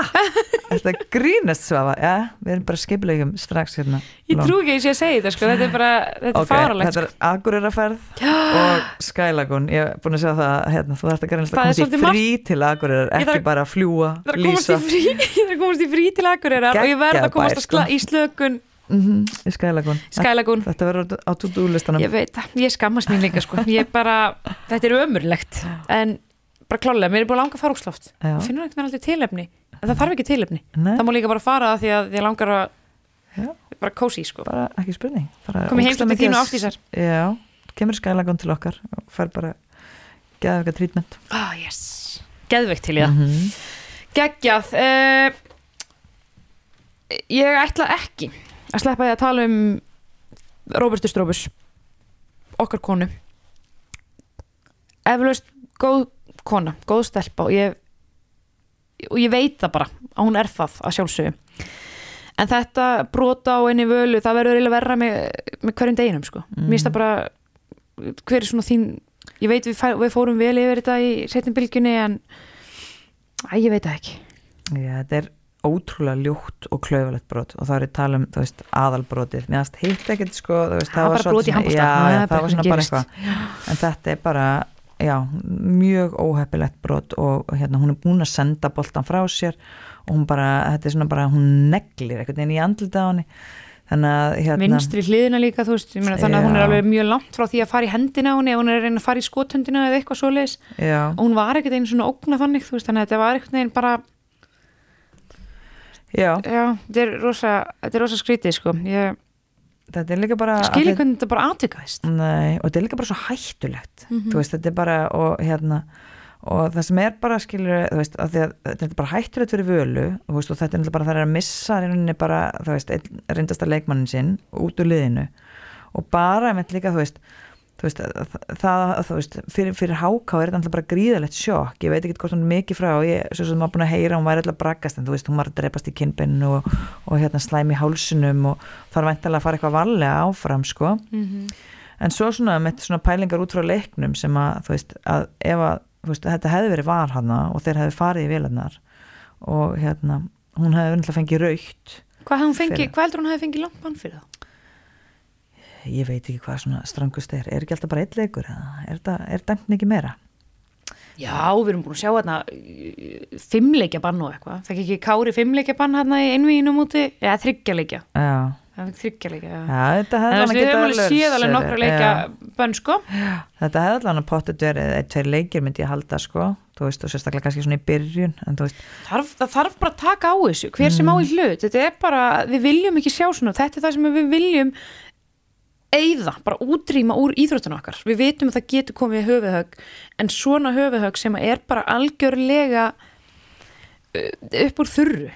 Speaker 2: Þetta grínast svafa Já, við erum bara skipulegum strax hérna
Speaker 1: Ég trú ekki að ég sé að segja þetta sko, þetta er bara, þetta er
Speaker 2: Ok,
Speaker 1: faralegt
Speaker 2: þetta
Speaker 1: sko.
Speaker 2: er Akureyraferð og Skylagun Ég er búin að segja það, hérna, þú þarft að greinast að
Speaker 1: Það er
Speaker 2: komast í frí til Akureyrar
Speaker 1: Ég
Speaker 2: ekki
Speaker 1: þarf-
Speaker 2: bara að fljúa,
Speaker 1: er að
Speaker 2: lýsa.
Speaker 1: Ég er að komast í frí til Akureyrar og ég verð að komast að
Speaker 2: sko.
Speaker 1: í slökun.
Speaker 2: Mm í Skylagun
Speaker 1: Skylagun
Speaker 2: Þetta verður á to-do-listanum.
Speaker 1: Ég veit það, ég skammast mín líka sko. Bara, þetta er ömurlegt. En bara klálega, mér er búin að langa að fara
Speaker 2: Já.
Speaker 1: Finnur einhvern veginn aldrei tilefni? En það þarf ekki tilefni.
Speaker 2: Nei,
Speaker 1: Það má líka bara fara það því að ég langar að
Speaker 2: Já.
Speaker 1: Bara kósi sko.
Speaker 2: Bara ekki spurning Bara
Speaker 1: Kom ég
Speaker 2: ógeðslega
Speaker 1: heimsótt til
Speaker 2: mikið
Speaker 1: þín og
Speaker 2: að-
Speaker 1: ástísar
Speaker 2: Já, kemur Skylagun til okkar og fær bara geða eitthvað trítment
Speaker 1: Ah, yes. Geðveikt til ég það.
Speaker 2: Mm -hmm.
Speaker 1: Geggjað. Uh, Ég ætla ekki að sleppa því að tala um Róbertu Stróbus okkar konu. Eflaust góð kona, góð stelpa og ég og ég veit það bara að hún er það að sjálfsögum en þetta brota á henni völu það verður verra með, með hverjum deginum sko.
Speaker 2: Mm.
Speaker 1: mér finnst það bara hver er svona þín ég veit við, fæ- við fórum vel yfir þetta í setjum bylgjunni en Æ, ég veit það ekki
Speaker 2: Já, þetta er ótrúlega ljútt og klaufalegt brot og það er tala um, veist, aðalbrotið mér finnst hitt ekkert, sko, veist,
Speaker 1: Það var bara brot í.
Speaker 2: Já,
Speaker 1: Það
Speaker 2: það var svona bara eitthvað en þetta er bara, já, mjög óheppilegt brot og hérna, hún er búin að senda boltan frá sér og hún bara, þetta er svona bara, hún neglir einhvern veginn í andlita á henni. Þannig að, hérna
Speaker 1: vinstri hliðina líka þú veist, meina, þannig að hún er
Speaker 2: Já.
Speaker 1: alveg mjög langt frá því að fara í hendina á henni ef hún er að reyna að fara í skothundina eða eitthvað svoleiðis.
Speaker 2: Já,
Speaker 1: og hún var ekkert einu svona ógna þannig þú veist, þannig að þetta var einhvern veginn bara
Speaker 2: já,
Speaker 1: já, þetta er rosa, rosa skrítið sko. Ég
Speaker 2: þetta er líka bara
Speaker 1: skil
Speaker 2: að
Speaker 1: ekki hvernig þetta bara atvikaðist
Speaker 2: Nei, og þetta er líka bara svo hættulegt
Speaker 1: Mhm.
Speaker 2: þú veist, þetta er bara og, hérna, og það sem er bara skilur veist, að að þetta er bara hættulegt fyrir völu veist, og þetta er bara það er að missa bara, þú veist, einn reyndasta leikmannin sinn út úr liðinu og bara, með líka, þú veist þú veist, það, það þú veist, fyrir, fyrir háká er þetta náttúrulega bara gríðalegt sjokk ég veit ekki hvort hún er mikið frá og ég, svo sem maður búin að heyra, hún væri alltaf braggast en þú veist, hún var að drepast í kinnbeinu og, og hérna slæmi í hálsunum og þarf væntalega að fara eitthvað varlega áfram, sko
Speaker 1: Mhm.
Speaker 2: en svo svona með svona pælingar út frá leiknum sem að þú veist að ef að veist, þetta hefði verið var hana og þeir hefði farið í vélarnar og hérna hún hefði náttúrulega fengið raukt
Speaker 1: hvað,
Speaker 2: Fyrir.
Speaker 1: hvað heldur hún hefði fengið langt bann fyrir það?
Speaker 2: Ég veit ekki hvað svona strangust er. Er ekki alltaf bara eitt leikur er, þetta, er dæmt ekki meira?
Speaker 1: Já, við erum búin að sjá hérna fimmleikja bann og eitthvað. Fekk ekki Kári fimmleikja bann hérna í einvíðinu múti eða þryggja
Speaker 2: já,
Speaker 1: það fekk þryggja leikja já.
Speaker 2: já þetta
Speaker 1: En
Speaker 2: hefði
Speaker 1: þú veist,
Speaker 2: alveg
Speaker 1: við höfum alveg séð alveg nokkra leika
Speaker 2: já,
Speaker 1: bönn sko.
Speaker 2: Þetta hefði alveg pottet verið eitt, tveir leikir myndi ég halda sko. Þú veist og sérstaklega kannski svona í byrjun
Speaker 1: þarf, það þarf bara að taka á þessu. Hver sem á í hlut, þetta er bara við viljum ekki sjá svona, þetta er það sem við viljum eigða, bara útrýma úr íþróttun okkar, við vitum að það getur komið höfuðhögg, en svona höfuðhögg sem er bara algjörlega uh, upp úr þurru.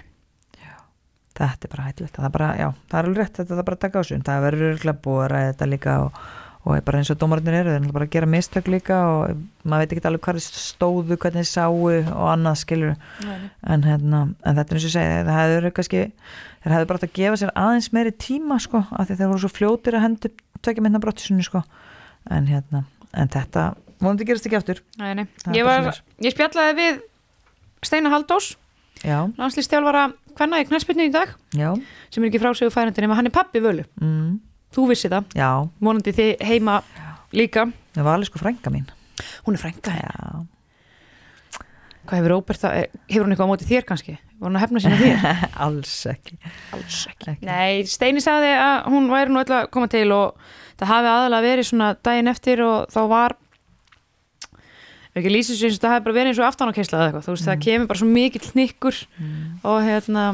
Speaker 2: Þetta er bara hættulegt. Það er bara, já, það er alveg rétt, þetta er bara að taka á sig. Það verður örgulega búið að ræða þetta líka og, og er bara eins og dómararnir eru, þeir er bara að gera mistök líka og maður veit ekki alveg hvað stóðu, hvernig sáu og annað skilur en, hérna, en þetta er eins og segi, það hefur kannski þeir hefur bara átt að gefa sér aðeins meiri tíma sko, af því þeir voru svo fljótir að hendu tökja minna brottisunni sko. En hérna, en þetta vonandi gerist ekki aftur.
Speaker 1: Nei, nei. Ég, var, ég spjallaði við Steina Haldós,
Speaker 2: já,
Speaker 1: landslýstjálfara hvenna í knæspilnu í dag,
Speaker 2: já,
Speaker 1: sem er ekki frásögu færandi nema hann er pappi völu,
Speaker 2: mm,
Speaker 1: þú vissi það.
Speaker 2: Já.
Speaker 1: Vonandi þið heima líka.
Speaker 2: Það var alveg sko frænga mín.
Speaker 1: Hún er frænka,
Speaker 2: já,
Speaker 1: hvað hefur Róbert það, hefur hún eitthvað á móti þér kannski var hún að hefna sína þér?
Speaker 2: alls ekki
Speaker 1: Alls ekki.
Speaker 2: Ekki.
Speaker 1: Nei, Steini sagði að hún væri nú öll að koma til og það hafi aðalega verið svona daginn eftir og þá var ekki lýsið sem það hafi bara verið eins og aftánakeisla eða eitthvað, þú veist, það kemur bara svo mikill hnykkur og hérna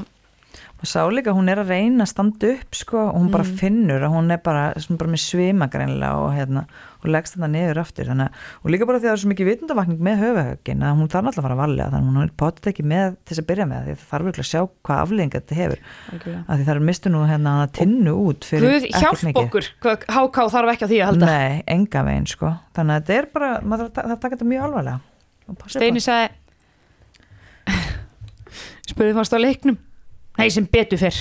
Speaker 2: maður sá líka að hún er að reyna að standa upp sko, og hún bara
Speaker 1: Mm.
Speaker 2: finnur að hún er bara, bara með svima greinlega og, hérna, og leggst þetta niður aftur. Þannig, að- og líka bara því að það er svo mikið vitundavakning með höfuhögin að hún þarf náttúrulega að fara að valja þannig að hún er potið ekki með til þess að byrja með því það þarf virklega að sjá hvað aflegginga þetta hefur. Að því það er mistu nú hérna að tinnu út
Speaker 1: Guð hjálp okkur, HK þarf ekki á því að halda.
Speaker 2: Nei, enga veginn sko. Þannig að þetta er bara, maður að það taka þetta mjög alvarlega.
Speaker 1: Steini sagði spurði fannst á leiknum Nei, sem betur fyrr.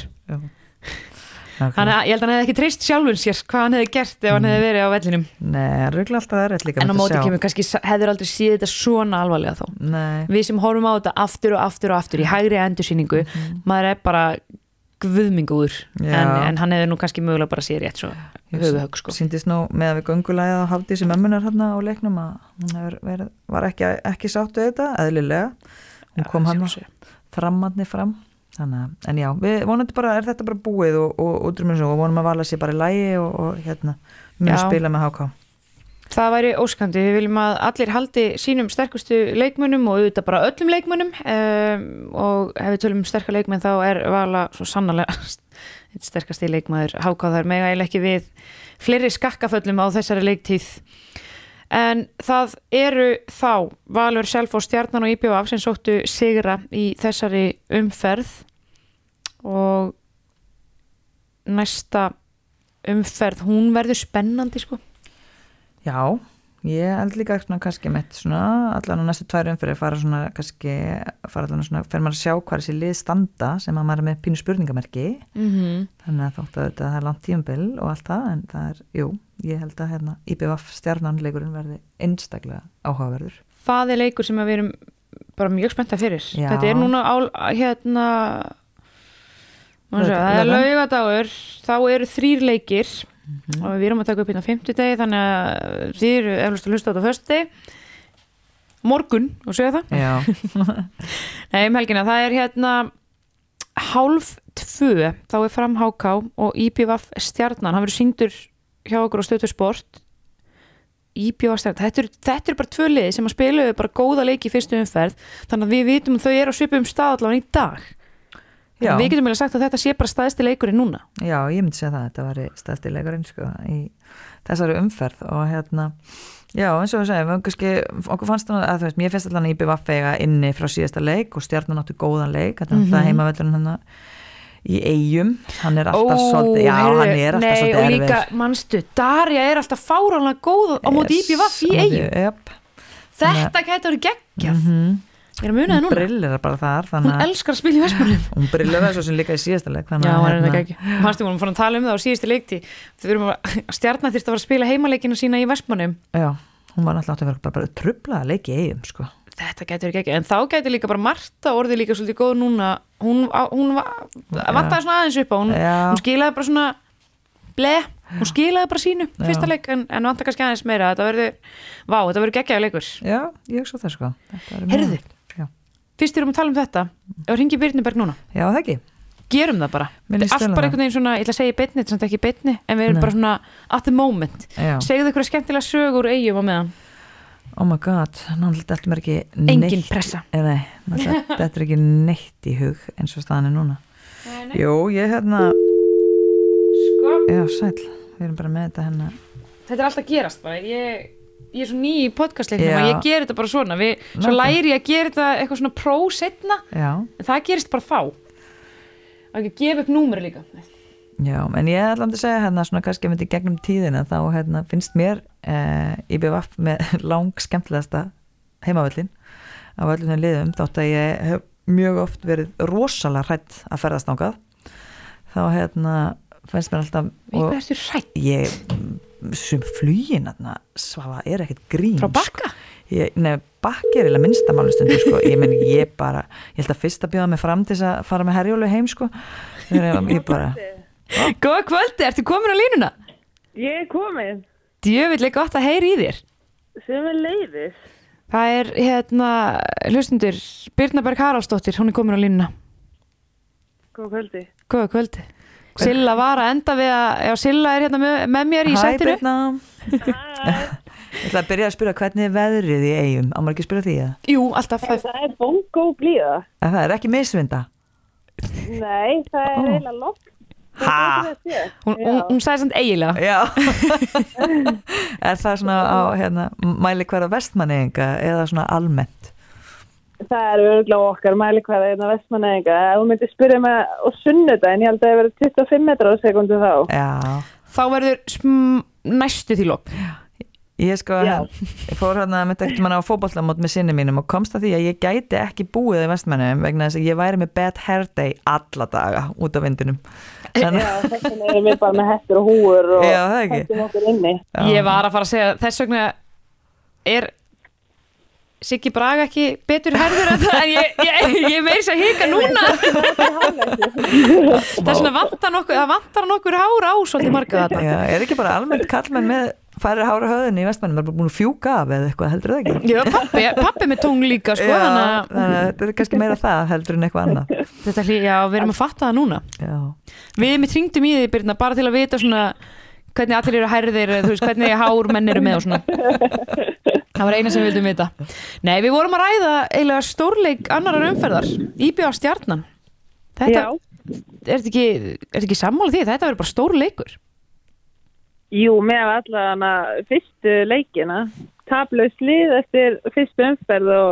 Speaker 1: Þannig að ég held að hann hefði ekki treyst sjálfun sér hvað hann hefði gert ef hann hefði verið á vellinum.
Speaker 2: Nei, röglega alltaf er líka
Speaker 1: En á móti kemur kannski hefur aldrei síð þetta svona alvarlega þá.
Speaker 2: Nei,
Speaker 1: Við sem horfum á þetta aftur og aftur og aftur í hægri endursýningu maður er bara guðmingur. En, en hann hefði nú kannski mögulega bara sér rétt svo höfuhögg sko.
Speaker 2: síndist nú með að við göngulæði á hafdísi mömmunar hérna á leiknum að hefur verið, var ekki, ekki sáttu þetta, eðlilega þannig en já, við vonandi bara, er þetta bara búið og, og útrúminn svo og vonum að vala sér bara í lægi og, og hérna, mjög spila með HK
Speaker 1: Það væri óskandi, við viljum að allir haldi sínum sterkustu leikmönnum og auðvitað bara öllum leikmönnum. Um, og ef við tölum um sterkar leikmenn þá er Vala svo sannarlega einn sterkasti leikmaður. Hákáðar mega eiginlega ekki við fleiri skakkaföllum á þessari leiktíð en það eru þá Valur Self og Stjarnan og IPVF sem sóttu sigra í þessari umferð. Og næsta umferð hún verður spennandi sko.
Speaker 2: Já, ég held líka svona kannski mitt svona, allan á næstu tvær umfyrir fara svona kannski, fara allan svona fer maður að sjá hvað þessi lið standa sem að maður er með pínu spurningamerki.
Speaker 1: Mm -hmm.
Speaker 2: þannig að þóttu að þetta er langt tíumbil og allt það en það er, jú, ég held að hérna IBVF stjarnanleikurinn verði einstaklega áhugaverður.
Speaker 1: það er leikur sem við erum bara mjög spennta fyrir.
Speaker 2: Já.
Speaker 1: þetta er núna á, hérna sjá, það er laugadagur. Þá eru þrýr leikir.
Speaker 2: Mhm.
Speaker 1: og við erum að taka upp hérna á fimmtudegi þannig að þið eru eflust að hlusta á þetta föstudegi morgun og segja það.
Speaker 2: Já,
Speaker 1: Nei, um helgina, það er hérna hálf tvö. Þá er fram HK og IPVF stjarnan, hann verður sýndur hjá okkur á stötu sport IPVF stjarnan, þetta eru þetta er bara tvö liði sem að spiluðu bara góða leiki í fyrstu umferð, þannig að við vitum að þau eru á svipum stað allavega í dag. Við getum eiginlega sagt að þetta sé bara staðsti leikurinn núna.
Speaker 2: Já, ég myndi segja það, þetta var stæðstileikurinn sko í þessari umferð og hérna, já eins og við kannski, okkur fannst það að þú veist, mér finnst allan IBVF eiga inni frá síðasta leik og stjarnan áttu góðan leik, þetta er
Speaker 1: Mhm.
Speaker 2: alltaf heimavellurinn hann í eigum, hann er alltaf svolítið, já,
Speaker 1: heyrðu,
Speaker 2: hann er alltaf
Speaker 1: nei,
Speaker 2: svolítið
Speaker 1: og líka, manstu, Darja er alltaf fáránlega góð á móti IPVF í eigum
Speaker 2: Yep.
Speaker 1: þetta gæti verið geggjað
Speaker 2: Mm
Speaker 1: ég er að muna það
Speaker 2: Hún
Speaker 1: núna
Speaker 2: brillir bara þar
Speaker 1: hún
Speaker 2: að
Speaker 1: elskar að spila í Vestmannum
Speaker 2: hún brillir það svo sem líka í síðasta leik
Speaker 1: Já,
Speaker 2: að,
Speaker 1: hann er
Speaker 2: hérna,
Speaker 1: þetta ekki. Manstu, við vorum fórum að tala um það á síðustu leikti. Að stjarnar þyrst að fara að spila heimaleikina sína í Vestmannum.
Speaker 2: Já, hún var átt að vera bara, bara trubla
Speaker 1: Þetta gæti verið ekki. En þá gæti líka bara Marta orðið líka svolítið góð núna. Hún, hún var, vantaði svona aðeins upp á. Hún, hún skilaði bara svona ble. Hún skilaði bara sínu
Speaker 2: Já.
Speaker 1: fyrsta leik en, en vantaði kannski aðeins meira. Þetta verður, vá, þetta verður geggjaði leikur.
Speaker 2: Já, ég hugsa það sko Já.
Speaker 1: Fyrst erum að tala um þetta. Ef ringi Byrniberg núna.
Speaker 2: Já, það ekki
Speaker 1: Gerum það bara. Allt bara einhvern veginn svona, ég ætla að segja í beinni, þetta er ekki í beinni, en við erum
Speaker 2: Nei.
Speaker 1: bara svona at the moment. Segðu ykkur skemmtilega sögur eigum á meðan.
Speaker 2: Oh my god, náttúrulega þetta er ekki
Speaker 1: Engin
Speaker 2: neitt
Speaker 1: pressa.
Speaker 2: Eh, Nei, náttúrulega þetta er ekki neitt í hug eins og staðan er núna Jú, ég hérna
Speaker 1: Sko,
Speaker 2: Já, sæl, við erum bara með þetta hérna
Speaker 1: þetta er alltaf gerast bara. Ég, ég er svo ný í podcastleiknum og ég ger þetta bara svona. Við, svo
Speaker 2: Nákvæmlega.
Speaker 1: læri ég að gera þetta eitthvað svona pró setna,
Speaker 2: Já,
Speaker 1: en það gerist bara þá. Og ekki að gefa upp númeri líka.
Speaker 2: Já, en ég ætla að segja hérna svona kannski myndi gegnum tíðina þá hérna finnst mér eh, IBVF með lang skemmtilegasta heimavöllin af öllum þeim liðum þótt að ég hef mjög oft verið rosalega hrætt að ferðast nángað þá hérna finnst mér alltaf
Speaker 1: hvað ertu hrætt
Speaker 2: ég sem flugin þarna, svafa er ekkert grín
Speaker 1: frá bakka?
Speaker 2: ég, Nei, bakki er eða minnstamáli stundu sko. ég menn ég bara, ég held að fyrst að bjóða mig fram til þess að fara með herjólu heim sko. ég, ég bara
Speaker 1: Góða kvöldi, ertu komin á línuna?
Speaker 3: Ég er komin
Speaker 1: Djöfileg gott að heyri í þér.
Speaker 3: sem er leiðis.
Speaker 1: Það er hérna, hlustundur, Birna Berg Haraldsdóttir, hún er komin á línuna.
Speaker 3: Góð kvöldi.
Speaker 1: Góða kvöldi. Silla var að enda við að, já Silla er hérna með, með mér í
Speaker 2: Hæ
Speaker 1: sættinu.
Speaker 2: Birna Ég ætla að byrja að spyrja hvernig er veðrið í eigum á maður ekki að spyrja því að
Speaker 1: Jú, alltaf það.
Speaker 3: Það er bongo blíða.
Speaker 2: En það er ekki misvinda
Speaker 3: Nei, það er
Speaker 2: Ó.
Speaker 3: eiginlega loft.
Speaker 2: Ha?
Speaker 1: Hún, hún, hún sagði samt eiginlega.
Speaker 2: Já Er það svona á hérna, mæli hverja vestmanninga eða svona almennt
Speaker 3: Það er örgulega okkar mæli vestmanneðinga. Ef þú myndir spyrja mig á sunnudaginn, ég held að það verið 25 metrar á sekundu þá.
Speaker 2: Já,
Speaker 1: Þá verður næstu því lók.
Speaker 2: Ég sko,
Speaker 3: Já.
Speaker 2: ég fór hérna með ekkert mann á fótbollamót með sinni mínum og komst að því að ég gæti ekki búið í vestmennum vegna þess að ég væri með bad hair day alla daga út af vindinum.
Speaker 3: Já, þess vegna erum við bara með hættur og húur og hættum okkur inni.
Speaker 1: Ég var að fara að segja þess vegna er Siggi Braga ekki betur herður en það en ég, ég, ég meiri að hika núna. Það er svona vantar nokkur það vantar nokkur hár á svolítið marga þetta
Speaker 2: já, er ekki bara almennt kallmenn með færri hára höðin í vestmennum, það er bara búin að fjúka af eða eitthvað, heldur það ekki?
Speaker 1: Já, pappi, pappi með tóng líka sko,
Speaker 2: Já,
Speaker 1: þannig að
Speaker 2: þannig að þetta er kannski meira það heldur en eitthvað annað.
Speaker 1: þetta hlý, já, við erum að fatta það núna
Speaker 2: Já,
Speaker 1: Við mitt hringdum í því, Birna, bara til að vita svona hvernig allir eru hærðir, þú veist, hvernig hár menn eru með og svona. Það var eina sem við vildum vita. Nei, við vorum að ræða eiginlega stórleik annarar umferðar, Íbjá stjarnan. Þetta, er þetta ekki, er þetta ekki sammála því? Þetta verður bara stór leikur.
Speaker 3: Jú, með allan að fyrstu leikina, taplaust lið eftir fyrstu umferð og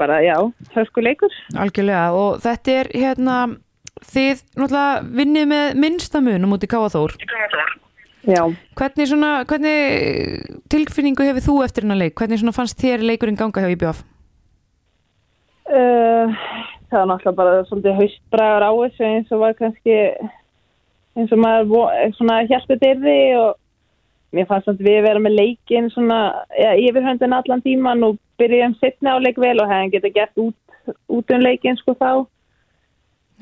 Speaker 3: bara, já, hörsku leikur.
Speaker 1: Algjörlega, og þetta er hérna, þið náttúrulega vinnið með minnsta munum út í Káaþór.
Speaker 3: Já.
Speaker 1: Hvernig svona, hvernig tilfinningu hefur þú eftir hennar leik? Hvernig fannst þér leikurinn ganga hjá IBF?
Speaker 3: Uh, það var náttúrulega bara svolítið haustbragar á þessu eins og var kannski eins og maður vo- svona hjálpið dyrði og mér fannst samt við vera með leikin svona ja, yfirhöndin allan tíman og byrjuðum setna á leik vel og hefðum geta gert út, út um leikin sko þá.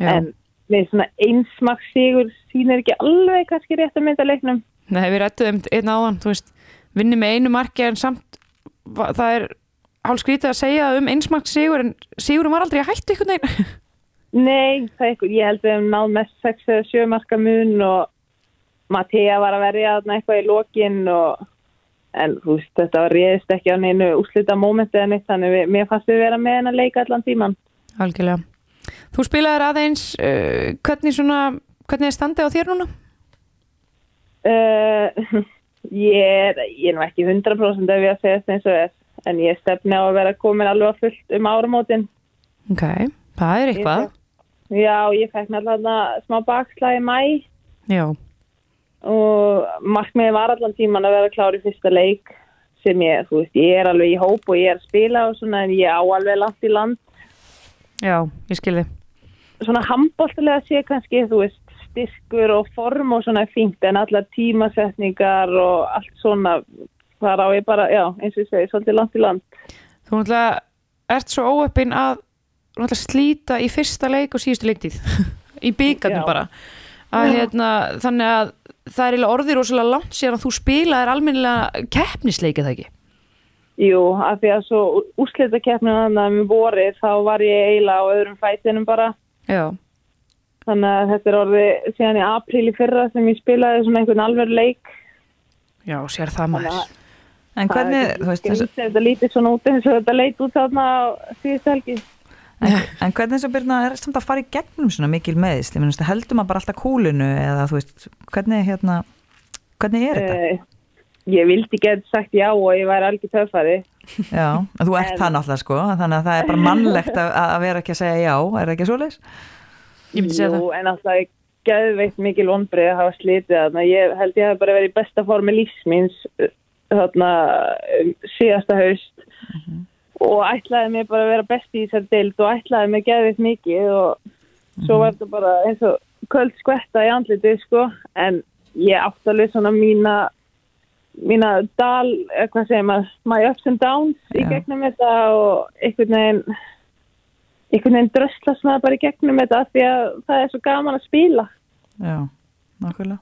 Speaker 3: En með svona einsmaks sigur sýnir ekki alveg kannski rétt að mynda leiknum.
Speaker 1: Nei, við rættum um einn áðan, þú veist, vinni með einu marki en samt, það er hálf skrítið að segja um einsmakt sigur en sigurum var aldrei að hættu ykkur neginn.
Speaker 3: Nei, eitthvað, ég held við hefum náð mest 6 eða 7 marka mun og Mattea var að verja eitthvað í lokin og en þú veist, þetta var réðist ekki á neinu úslita mómenti eða neitt, þannig við, mér fannst við vera með henn að leika allan tíman.
Speaker 1: Algjörlega. Þú spilaðir aðeins, uh, hvernig svona, hvernig er standið á þér núna?
Speaker 3: Uh, ég, er, ég er nú ekki 100% ef ég að segja þetta eins og er, en ég stefni á að vera komin alveg að fullt um áramótin.
Speaker 1: Ok, það er eitthvað.
Speaker 3: Já, ég fekk náttúrulega smá bakslag í mæ
Speaker 1: Já,
Speaker 3: og markmiði var allan tíman að vera klár í fyrsta leik sem ég, þú veist, ég er alveg í hóp og ég er að spila og svona en ég á alveg langt í land.
Speaker 1: Já, ég skilði.
Speaker 3: svona handbóltilega sé kannski, þú veist, styrkur og form og svona fínt en allar tímasetningar og allt svona þar á ég bara, já, eins og ég segi, svolítið langt í land.
Speaker 1: Þú náttúrulega ert svo óöppin að náttúrulega slíta í fyrsta leik og síðustu leiktíð. Í byggarnum
Speaker 3: Já.
Speaker 1: bara. Að, hérna, þannig að það er orðið rosalega langt síðan að þú spilaðir almennilega keppnisleikið það ekki?
Speaker 3: Jú, af því að svo úrslita keppnum þannig að með vorið þá var ég eiginlega á öðrum fætinum bara.
Speaker 1: Já,
Speaker 3: þannig að þetta er orðið síðan í apríl í fyrra sem ég spilaði svona einhvern alveg leik.
Speaker 1: Já, sér það maður.
Speaker 2: En hvernig, þú veist, þessu,
Speaker 3: Þetta lítið svona út eins og þetta leit út þarna á síðust helgi.
Speaker 2: En, en hvernig þess að byrna er samt að fara í gegnum svona mikil meðist, ég minnst, heldur maður bara alltaf kúlinu eða þú veist, hvernig hérna, hvernig er þetta?
Speaker 3: Uh, ég vildi geta sagt já og ég væri algjör töffari.
Speaker 2: Já, en þú ert
Speaker 3: En-
Speaker 2: það náttúrulega sko, þannig að það er bara mannlegt að, að vera ekki að segja já, er það ekki
Speaker 1: myndi segja
Speaker 3: Jú, en alltaf ég geðveikt mikil vonbreið að hafa slítið þarna. Ég held ég hef bara verið í besta formi lífsmins uh, þarna um, síðasta haust og ætlaði mér bara að vera besti í þessar deild og ætlaði mér geðveikt mikið og svo var þetta bara eins og köld skvetta í andlitið sko en ég átti alveg svona mína mína dal, hvað segir maður my ups and downs í
Speaker 2: Já.
Speaker 3: gegnum þetta og einhvern veginn einhvern veginn dröslast maður bara í gegnum þetta af því að það er svo gaman að spila
Speaker 2: Já, nákvæmlega.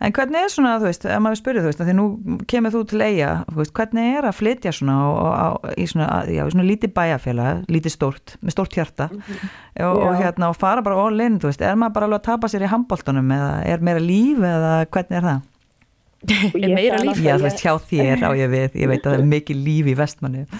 Speaker 2: En hvernig er svona, þú veist, ef maður spyrir, þú veist, því nú kemur þú til eiga, veist, hvernig er að flytja svona á, á, í svona, já, í svona lítið bæjarfélag, lítið stórt, með stórt hjarta og, og
Speaker 3: Já.
Speaker 2: hérna, og fara bara all in, þú veist, er maður bara alveg að tapa sér í handbóltunum eða er meira líf eða hvernig er það?
Speaker 3: Og
Speaker 1: Er
Speaker 3: ég
Speaker 1: meira líf?
Speaker 2: Já, þú veist, hjá þér á ég við, ég veit að það er mikið líf í vestmanni.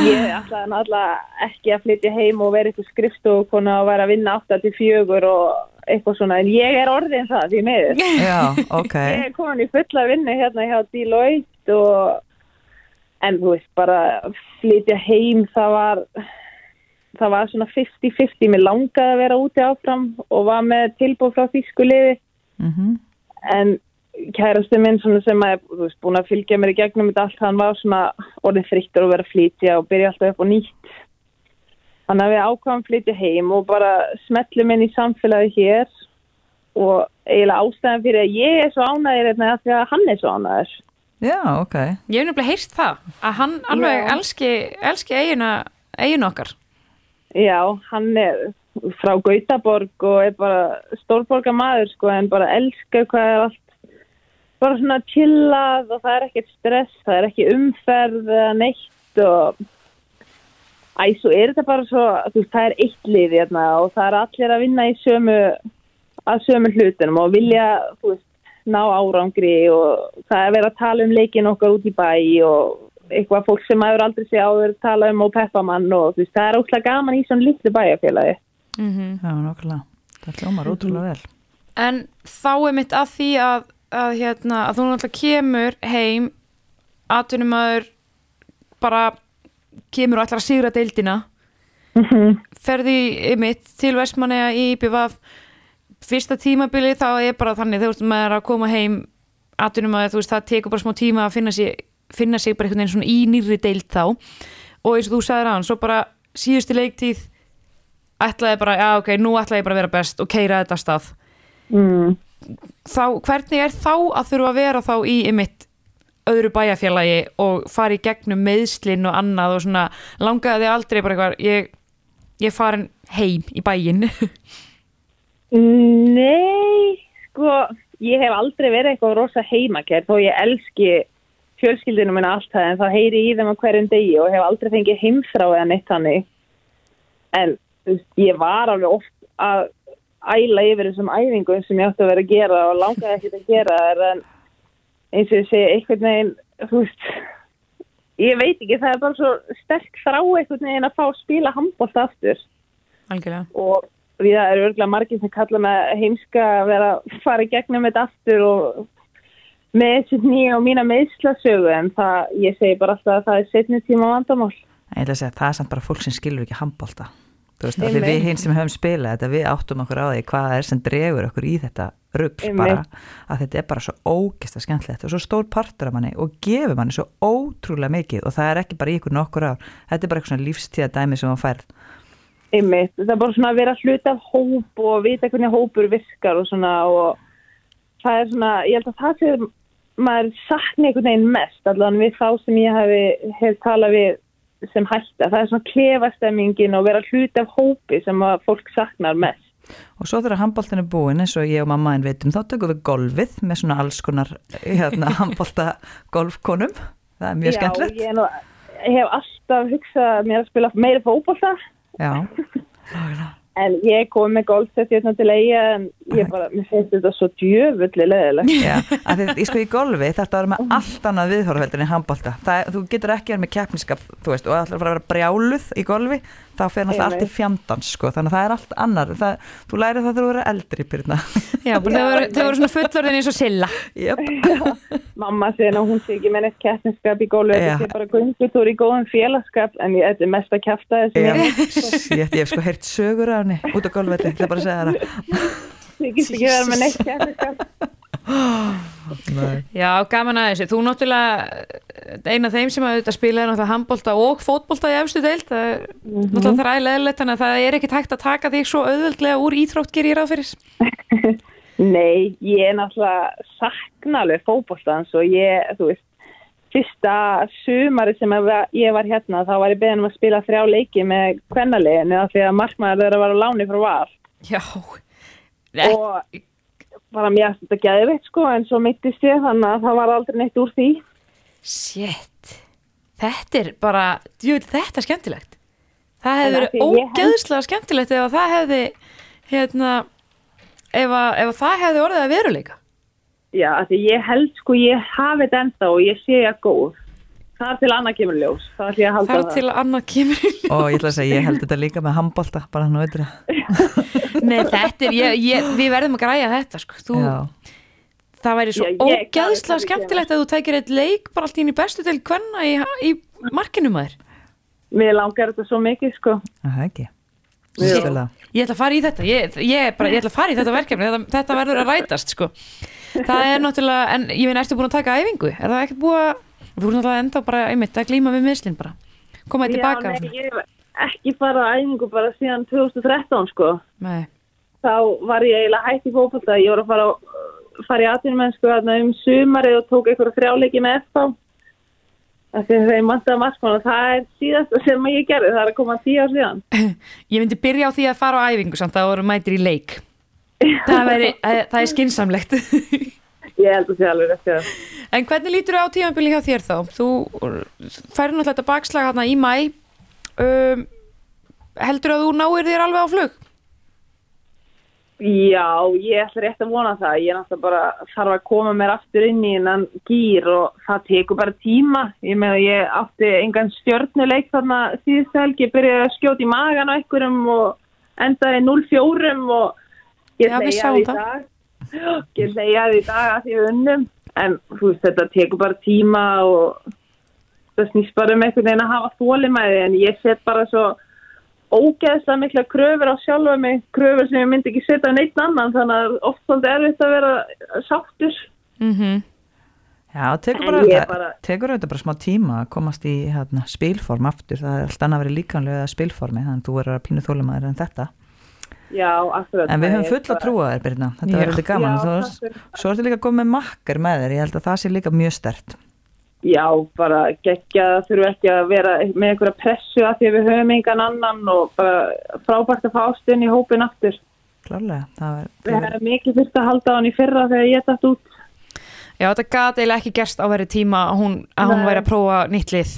Speaker 3: Ég ætlaði náttúrulega ekki að flytja heim og vera eitthvað skrifstofukona og vera að vinna 8 til 4 og eitthvað svona en ég er orðin það því miður.
Speaker 2: Já, ok.
Speaker 3: Ég er komin í fulla vinnu hérna hjá Deloitte og en þú veist bara flytja heim það var það var svona 50-50 mér langaði að vera úti áfram og var með tilbúð frá þýsku liði
Speaker 2: Mm
Speaker 3: en kærasti minn sem að, þú veist, búin að fylgja mér í gegnum þetta allt, hann var svona orðið frittur og verið að flytja og byrja alltaf upp á nýtt. Þannig að við ákvæmum flytja heim og bara smellum inn í samfélagi hér og eiginlega ástæðan fyrir að ég er svo ánægir hérna því að hann er svo ánægir.
Speaker 2: Já, ok.
Speaker 1: Ég hef nefnilega heyrst það, að hann alveg
Speaker 3: Já.
Speaker 1: elski, elski eigin okkar.
Speaker 3: Já, hann er frá Gautaborg og er bara stórborga maður sko en bara elskar hvað er allt bara svona chillað og það er ekkert stress, það er ekki umferð eða neitt og æ, svo er þetta bara svo, þú veist, það er eitt lið hérna og það er allir að vinna í sömu að sömu hlutunum og vilja, þú veist, ná árangri og það er verið að tala um leikin okkar út í bæ og eitthvað fólk sem maður aldrei sé áður tala um og peppamann og þú veist, það er óslega gaman í svona litlu bæjarfélagi.
Speaker 1: Mm
Speaker 2: Já, nokkulega. Það hljómar ótrúlega vel.
Speaker 1: En þá er mitt að því að, að, hérna, að þú náttúrulega kemur heim, atvinnumæður bara kemur og ætlar að sigra deildina, ferði mitt til Vestmanneja í BVF, fyrsta tímabili þá er bara þannig, veist, maður er að koma heim, atvinnumæður, þú veist, það tekur bara smá tíma að finna sig, finna sig bara einhvern veginn svona í nýrri deild þá. Og eins og þú sagðir hann, svo bara síðustu leiktíð ætlaði bara, já ok, nú ætlaði ég bara að vera best og keira þetta stað.
Speaker 3: Mm.
Speaker 1: þá, hvernig er þá að þurfa að vera þá í ymitt öðru bæjarfélagi og fara í gegnum meðslinn og annað og svona langaði aldrei bara eitthvað ég, ég farin heim í bæinn
Speaker 3: Nei, sko, ég hef aldrei verið eitthvað rosa heimakær þó ég elski fjölskyldinu minna allt það en það heyri í þeim á hverjum degi og hef aldrei fengið heimþrá eða neitt þannig. En ég var alveg oft að æla yfir þessum æfingum sem ég átti að vera að gera og langaði ekkert að gera en eins og ég segi einhvern veginn, þú veist, ég veit ekki, það er bara svo sterk þrá einhvern veginn að fá að spila handbólt aftur
Speaker 1: algjörlega
Speaker 3: og við það eru örgulega margir sem kalla með heimska að vera að fara í gegnum þetta aftur og með þessi nýja og mína meðslasögu en það, ég segi bara alltaf að það er setni tíma vandamál.
Speaker 2: Ég ætla að segja að það er samt bara fólk sem skilur ekki handbólta. Veist, að við hinn sem höfum spilað þetta, við áttum okkur á því hvað er sem dregur okkur í þetta rugg
Speaker 3: Einmitt.
Speaker 2: bara, að þetta er bara svo ógesta skemmtilegt og svo stór partur af manni og gefur manni svo ótrúlega mikið og það er ekki bara í ykkur nokkur ár, þetta er bara eitthvað svona lífstíða dæmi sem hún færð.
Speaker 3: Einmitt, það er bara svona að vera hluti af hóp og vita hvernig hópur virkar og svona og það er svona, ég held að það sé maður sakni einhvern veginn mest allan við þá sem ég hefi, hef talað við sem hætta, það er svona klefastemmingin og vera hluti af hópi sem að fólk saknar mest.
Speaker 2: Og svo þegar handbóltin er búin eins og ég og mamma einn veitum, þá tökum við golfið með svona alls konar hérna, handbólta golfkonum. Það er mjög skemmtilegt.
Speaker 3: Já, ég, er nú, ég hef alltaf hugsað mér að spila meira fótbolta
Speaker 2: Já,
Speaker 3: en ég kom með golfsett hérna til eiga en ég bara, mér finnst þetta svo djöfulli leðilegt.
Speaker 2: já. Að þið, sko í golfi þetta að vera með allt annað viðhorfveldur en handbólta. Þú getur ekki verið með keppniskap, þú veist, og ætlar að fara að vera brjáluð í golfi, þá fer náttúrulega allt í fjandans, sko. Þannig að það er allt annar. Það, þú lærið það þegar þú eru eldri, Byrna.
Speaker 1: Já, þau voru svona fullorðin eins og silla
Speaker 2: Jöp.
Speaker 3: Mamma segir að hún sé ekki með neitt keppniskap í golfi, þetta sé bara gungutúr í góðum félagskap en ég, Ég
Speaker 2: ég sko henni út á golfvelli, ég ætla bara að segja það.
Speaker 3: þykist ekki vera með neitt keppniskap.
Speaker 1: Já, gaman að þessu, þú náttúrulega eina af þeim sem að auðvitað spila er náttúrulega handbólta og fótbólta í efstu deild það er náttúrulega það er ægilegilegt þannig að það er ekkit hægt að taka þig svo auðveldlega úr íþrótt gerir ég ráð fyrir
Speaker 3: Nei, ég er náttúrulega sakna alveg fótboltans og ég, þú veist, fyrsta sumari sem ég var- hérna þá var ég beðin um að spila þrjá leiki með kvennaleginu af því að markmaður þeirra var á láni frá val.
Speaker 1: Já,
Speaker 3: og bara mér að þetta gæði veit sko en svo mittist ég þannig að það var aldrei neitt úr því.
Speaker 1: shit. Þetta er bara, djúið, þetta er skemmtilegt. Það hefði verið ógeðslega skemmtilegt ef að það hefði hérna ef að, ef að það hefði orðið að veruleika
Speaker 3: Já, af því ég held sko ég hafi þetta ennþá og ég sé ég að góð. Það er til annað kemur ljós. Það er ég að halda
Speaker 1: Þar
Speaker 3: það.
Speaker 1: til að annað kemur í ljós.
Speaker 2: Og ég ætla að segja, ég held þetta líka með handbólta, bara hann og það.
Speaker 1: Nei, þetta er, ég, ég, við verðum að græja þetta sko. Þú, það væri svo
Speaker 3: ég- er-
Speaker 1: skemmtilegt að þú tækir eitt leik bara allt í einu í bestu til hvenna í, í markinu maður
Speaker 3: Mér langar þetta svo mikið sko.
Speaker 2: það er ekki. Spila.
Speaker 1: ég ætla að fara í þetta ég, ég, bara, ég ætla að fara í þetta verkefni þetta, þetta verður að rætast sko. Það er náttúrulega, en ég meina, ertu búin að taka æfingu? Er það ekkert búið að, þú voru náttúrulega enda bara einmitt að glíma við mislinn bara, komaði tilbaka.
Speaker 3: Já, nei, ég hef ekki bara æfingu bara síðan 2013 sko.
Speaker 1: Nei.
Speaker 3: Þá var ég eiginlega hægt í fókbalta, ég voru að fara, á, fara í atvinnumennsku um sumarið og tók einhverja þrjáleiki með og það er síðast sem ég gerði, það er að koma tíu ár síðan.
Speaker 1: Ég myndi byrja á því að fara á æfingu samt það voru mætir í leik. Það, veri, það er skinsamlegt.
Speaker 3: Ég held að sé alveg eftir það.
Speaker 1: En hvernig lítur þú á tímanbili hjá þér þá? Þú færi náttúrulega þetta bakslag hérna í mæ. Um, heldur að þú náir þér alveg á flug?
Speaker 3: Já, ég ætla rétt að vona það. Ég er náttúrulega bara þarf að koma mér aftur inn í innan gýr og það tekur bara tíma. Ég með að ég átti engan stjörnuleik þarna síðust helgi. Ég byrjaði að skjóta í magan á einhverjum og endaði 0-4 og ég hleyjaði
Speaker 1: sáum
Speaker 3: í dag. Ég hleyjaði í dag að við unnum. En þú veist, þetta tekur bara tíma og það snýst bara um einhvern veginn að hafa þólimæði en ég set bara svo ógeðslega mikla kröfur á sjálfa mig, kröfur sem ég myndi ekki setja neitt annan þannig að oft svolítið erfitt að vera sáttur.
Speaker 1: Mm
Speaker 2: Já, tekur bara,
Speaker 3: ég
Speaker 2: þetta,
Speaker 3: bara-
Speaker 2: tekur þetta bara smá tíma að komast í hérna, spilform aftur, það er allt annað að vera líkanlega spilformi, þannig að þú verður að pínu þólumæður en þetta.
Speaker 3: Já, akkurat.
Speaker 2: En við
Speaker 3: það
Speaker 2: höfum
Speaker 3: er
Speaker 2: fulla
Speaker 3: bara-
Speaker 2: trúa þér, Birna, þetta
Speaker 1: Já.
Speaker 2: verður þetta gaman.
Speaker 3: Já, fyrir.
Speaker 2: svo ertu líka með makkar með þér, ég held að það sé líka mjög stert.
Speaker 3: Já, bara geggja það þurfu ekki að vera með einhverja pressu að því að við höfum engan annan og bara frábært að fá ástin í hópin aftur.
Speaker 2: Klárlega, það
Speaker 3: Við
Speaker 2: verður,
Speaker 3: hefum mikið fyrst að halda á hann í fyrra þegar ég dætt út.
Speaker 1: Já, þetta gat eiginlega ekki gerst á verið tíma að hún, að hún væri að prófa nýtt lið.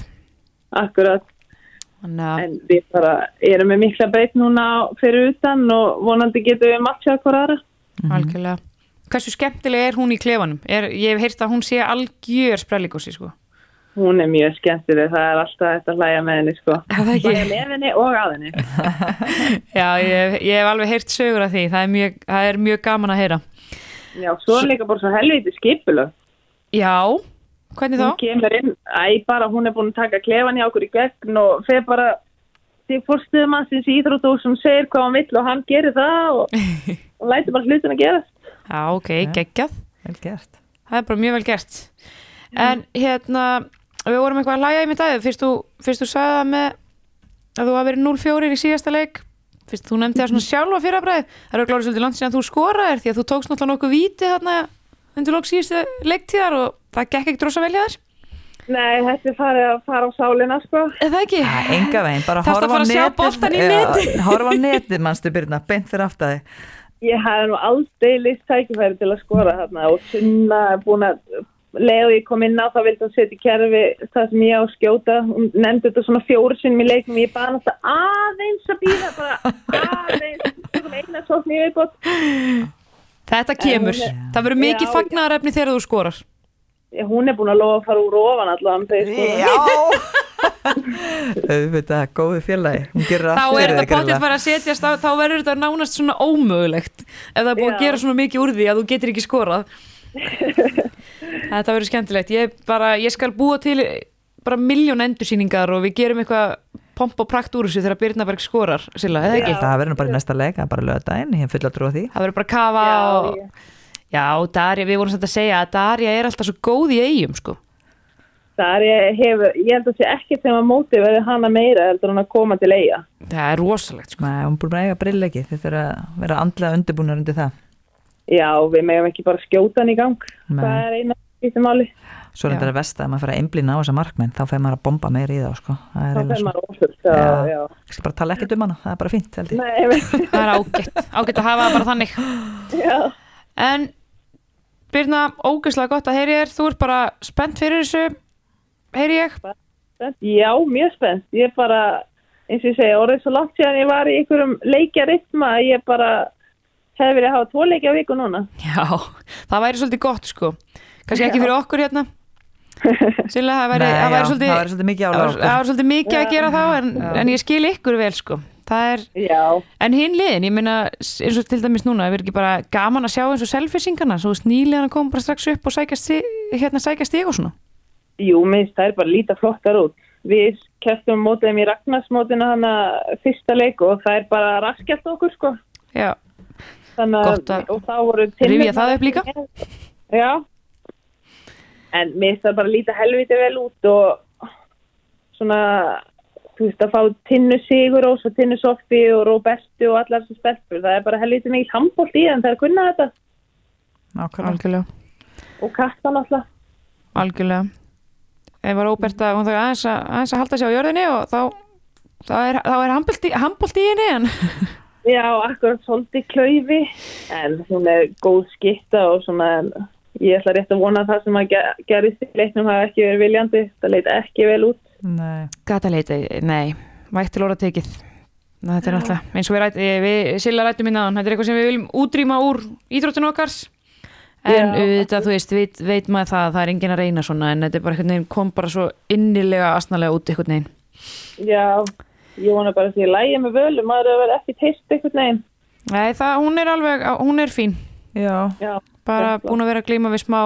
Speaker 3: Akkurat, en við bara erum með mikla breyt núna fyrir utan og vonandi getum við matchað hver aðra.
Speaker 1: algjörlega. Hversu skemmtileg er hún í klefanum? Er, ég hef heyrst að hún sé algjör sprellíkosi, sko.
Speaker 3: Hún er mjög skemmtileg, það er alltaf þetta að hlæja með henni sko. Hlæja með henni og að henni.
Speaker 1: Já, ég, ég hef alveg heyrt sögur af því. Það er mjög, það er mjög gaman að heyra.
Speaker 3: Já, svo er líka bara svo helviti skipulög.
Speaker 1: Já, hvernig þá?
Speaker 3: Hún kemur inn, æ, bara hún er búin að taka klefan í okkur í gegn og fer bara til fórstuðumannsins í Íþróttús sem segir hvað hann vill og hann gerir það og, og lætur bara hlutin að gerast.
Speaker 1: Já, ok, geggjað.
Speaker 2: vel gert.
Speaker 1: Það er bara mjög vel gert. En hérna, við vorum eitthvað að læja í mitt aðeins. Fyrst þú, fyrst þú sagði það með að þú hafa verið 0-4 í síðasta leik. Fyrst þú nefndi það svona sjálfa fyrir að bræði. Það eru glórið svolítið langt síðan þú skoraðir því að þú tókst náttúrulega nokkuð víti þarna undir lók síðustu leiktíðar og það gekk ekki drosa vel hjá þér.
Speaker 3: Nei, þetta er farið að fara á sálina sko.
Speaker 1: Er það ekki?
Speaker 2: Ja, enga veginn, bara
Speaker 1: að
Speaker 2: horfa á
Speaker 1: fara að sjá
Speaker 2: netið.
Speaker 1: boltann í netið?
Speaker 2: Horfa á netið, mannstu Birna, beint fyrir aftæði.
Speaker 3: Ég hafði nú aldrei list tækifæri til að skora þarna og sunna er búin að leið og ég kom inn á það vildi hún setja í kerfi það sem ég á að skjóta hún nefndi þetta svona fjóru sinnum í leikum ég bara náttúrulega aðeins að býða bara aðeins, tökum eina viðbót
Speaker 1: Þetta kemur.
Speaker 3: hún er-
Speaker 1: Það verður mikið
Speaker 3: Já,
Speaker 1: fagnaðarefni þegar þú skorar.
Speaker 3: Hún er búin að lofa að fara úr ofan skora.
Speaker 2: Já! Auðvitað, góði félagi, hún gerir
Speaker 1: Þá er þetta potið fara að setjast á, þá verður þetta nánast svona ómögulegt ef það er búið að
Speaker 3: Já.
Speaker 1: gera svona mikið úr því að þú getur ekki skorað. þetta verður skemmtilegt. Ég, bara, ég skal búa til bara miljón endursýningar og við gerum eitthvað pomp og prakt úr þessu þegar Birnaberg skorar, Silla, eða ekki?
Speaker 3: Já.
Speaker 2: Það verður nú bara í næsta leik, það er bara lögdæn, ég hef fulla trú á því.
Speaker 1: Það verður bara kafa
Speaker 3: Já,
Speaker 1: og...
Speaker 3: ég-
Speaker 1: Já, Darja, við vorum samt að segja að Darja er alltaf svo góð í eigum, sko.
Speaker 3: Það ég hefur, ég held að sé ekki þegar maður móti verði hana meira heldur hún að koma til eiga.
Speaker 1: Það er rosalegt, sko.
Speaker 2: Nei, hún búin að eiga brillegi, þið þurfa að vera andlega undirbúnar undir það.
Speaker 3: Já, við meðum ekki bara skjóta hann í gang.
Speaker 2: Nei.
Speaker 3: Það er eina skiptum máli.
Speaker 2: Svo er þetta að vest að maður fyrir að einblýna á þessa markmenn, þá fer maður að bomba meira í þá, sko. Það er
Speaker 3: Það
Speaker 2: eiginlega
Speaker 3: fer maður ósvöld. Já,
Speaker 2: Já.
Speaker 3: já.
Speaker 2: Ég skal bara tala ekkert um hana, það er bara fínt, held ég.
Speaker 3: Nei,
Speaker 1: Það er ágætt, ágætt að hafa það bara þannig.
Speaker 3: já.
Speaker 1: En Birna, ógeðslega gott að heyri þér, þú ert bara spennt fyrir þessu, heyri ég.
Speaker 3: Spennt. Já, mjög spennt. Ég er bara, eins og ég segi, orðið svo langt síðan ég var í einhverjum leikjaritma að ég bara hefði verið að hafa tvo leikja á viku núna.
Speaker 1: Já, það væri svolítið gott sko. Kannski ekki fyrir okkur hérna. Væri- það væri svolítið
Speaker 2: mikið
Speaker 1: að gera þá en, en ég skil ykkur vel sko. Er,
Speaker 3: Já,
Speaker 1: en hinn liðin, ég meina eins og til dæmis núna, það verður ekki bara gaman að sjá eins og selfisingana, svo snýliðan að koma bara strax upp og sækja, sti- hérna stig og svona.
Speaker 3: jú, minnst, það er bara líta flottar út. Við kæftum mótið þeim í Ragnarsmótinu hana fyrsta leiku og það er bara raskjalt okkur, sko.
Speaker 1: Já,
Speaker 3: Þannig
Speaker 1: Gott að
Speaker 3: og þá voru
Speaker 1: rifja það upp líka.
Speaker 3: Já. En mér finnst það bara líta helviti vel út og svona, þú veist, að fá Tinnu Sigurós og Tinnu Soffi og Robertu og allar þessu stelpur. Það er bara helviti mikið handbólt í þeim þegar að kunna þetta.
Speaker 2: Nákvæmlega.
Speaker 1: algjörlega,
Speaker 3: Og kattan alltaf.
Speaker 1: algjörlega ef var að hún þarf aðeins að, aðeins að halda sig á jörðinni og þá þá er, þá er handbólt í, henni en
Speaker 3: Já, akkurat svolítið klaufi, en hún er góð skitta og svona, en ég ætla rétt að vona að það sem að ge- gerist í leiknum hafa ekki verið viljandi. Það leita ekki vel út.
Speaker 1: Gata leiti, nei, vægt til orða tekið. Ná, þetta er náttúrulega, eins og við, ræt, eh, við Silla rættum í náðan, þetta er eitthvað sem við viljum útrýma úr ídróttinu okkars en auðvitað, þú veist, veit, veit maður það að það er enginn að reyna svona en þetta er bara veginn kom bara svo innilega asnalega út einhvern veginn.
Speaker 3: Já, ég vona bara að því að lægja með völum, maður er að vera ekki teist eitthvað neginn.
Speaker 1: Nei, það, hún er alveg, hún er fín.
Speaker 2: Já.
Speaker 3: Já,
Speaker 1: bara búin að vera að glíma við smá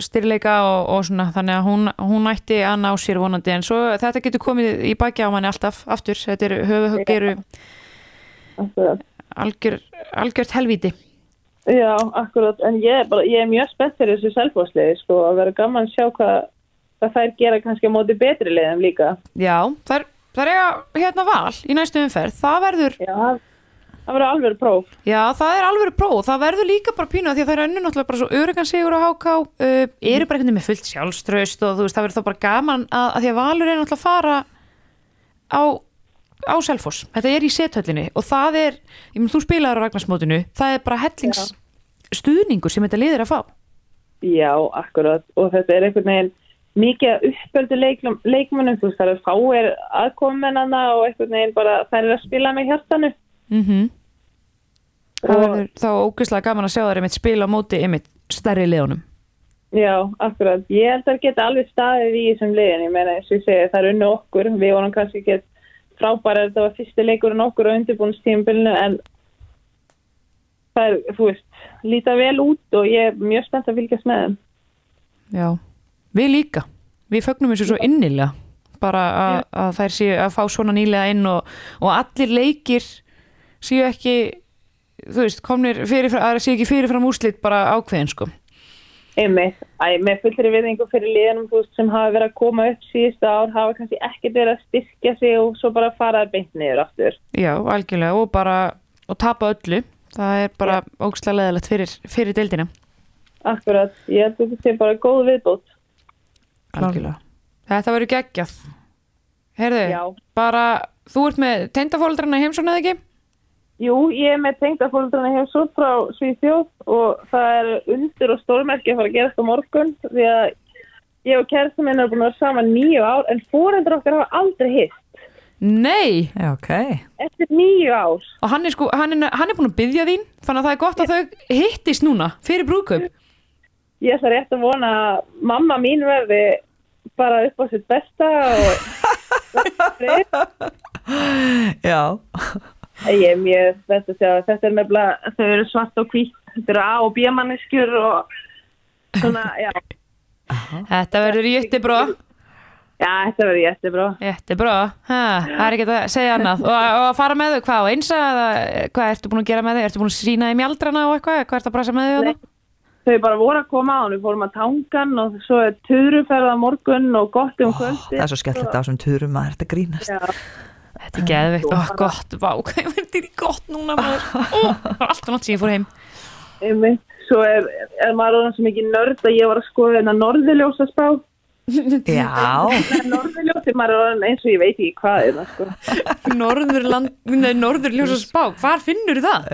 Speaker 1: styrleika og, og svona þannig að hún, hún ætti að ná sér vonandi. En svo þetta getur komið í baki á manni alltaf aftur, þetta er höfuhuggeru
Speaker 3: akkurat.
Speaker 1: algjör, algjört helvíti.
Speaker 3: Já, akkurat, en ég er, bara, ég er mjög spennt fyrir þessu selvfóðsliði, sko, að vera gaman að sjá hvað, hvað þær gera kannski á móti betri liðum líka.
Speaker 1: Já, það er, það er eiga hérna val í næstu umferð, það verður
Speaker 3: Já, það- verður alveg próf.
Speaker 1: já, það er alveg próf, það verður líka bara pínu af því að það er önnu náttúrulega bara svo örugan sigur á HK uh, eru bara einhvern veginn með fullt sjálfströst og þú veist, það verður þá bara gaman að, að því að valur er náttúrulega að fara á á Selfoss, þetta er í sethöllinni og það er, ég menn þú spilaður á Ragnarsmótinu það er bara hellings stuðningur sem þetta liðir að fá
Speaker 3: Já, akkurat, og þetta er einhvern veginn mikið að uppöldu leikmönnum, þú veist, það eru fáir aðkomennana og einhvern veginn bara þær eru að spila með hjartanu.
Speaker 1: Mm það
Speaker 3: Og-
Speaker 1: verður þá ógeðslega gaman að sjá þær einmitt spila á móti einmitt stærri liðunum
Speaker 3: Já, akkurat. Ég held að það geta alveg staðið í þessum liðin. Ég meina, eins og ég segi, það er unni okkur. Við vorum kannski ekki frábæra þetta var fyrsti leikurinn okkur á undirbúinstímbilinu en það er, þú veist, líta vel út og ég er mjög spennt að fylgjast með þeim.
Speaker 1: Já, við líka við fögnum þessu svo innilega bara að þær séu að fá svona nýlega inn og, og allir leikir séu ekki þú veist, komnir fyrirfram, að það séu ekki fyrirfram úrslit bara ákveðin sko
Speaker 3: Einmitt, Æ, með fullri viðingu fyrir liðanum veist, sem hafa verið að koma upp síðustu ár hafa kannski ekkert verið að styrkja sig og svo bara fara beint niður aftur.
Speaker 1: Já, algjörlega og bara og tapa öllu, það er bara ógstlega leðilegt fyrir, fyrir deildina
Speaker 3: Akkurat, ég held að þetta sé bara góð viðbót.
Speaker 1: algjörlega Þetta verður geggjað Herðu,
Speaker 3: Já.
Speaker 1: bara þú ert með tengdafóldrarna heimsókn eða ekki?
Speaker 3: Jú, ég er með tengdafóldrana hjá svo frá Svíþjóð og það er undir og stórmerki að fara að gera þetta morgun því að ég og kæristum minn er búin að vera saman nýju ár en fórendur okkar hafa aldrei hitt
Speaker 1: Nei,
Speaker 2: Já, ok.
Speaker 3: eftir nýju ár.
Speaker 1: og hann er, sko, hann, er, hann er búin að byggja þín þannig að það er gott að þau hittist núna fyrir brúðkaup
Speaker 3: Ég ætla rétt að vona að mamma mín verði bara upp á sitt besta og
Speaker 2: Já.
Speaker 3: Ég er mjög spennt að sjá. Að þetta er nefnilega, þau eru svart og hvít, þetta eru A og B manneskjur og svona, já,
Speaker 1: Þetta verður jöttibróa
Speaker 3: já, þetta verður jättebra.
Speaker 1: Jöttibróa, það er ekki að segja annað. Og, og að fara með þau, hvað, og einsa eða hvað ertu búin að gera með þau, ertu búin að sína þeim í aldrana og eitthvað, hvað ertu að brasa með þau
Speaker 3: Nei. Þau bara voru að koma á við fórum að tangan og svo er tuðruferða morgun og gott um kvöldi.
Speaker 2: Það er svo skemmtilegt á þessum turum að þetta grínast.
Speaker 3: Já,
Speaker 1: Þetta er geðveikt, ó, gott, vá, hvað ég verður í gott núna maður, ó, það var alltaf nátt sem ég fór heim
Speaker 3: einmitt. Svo er, er maður orðan svo mikið nörd að ég var að skoða þennan norðurljósa spá.
Speaker 2: Já.
Speaker 3: Norðurljósi, maður er orðan eins og ég veit ekki hvað er það, sko.
Speaker 1: Norðurland, nei, Norðurljósa spák, hvar finnur það?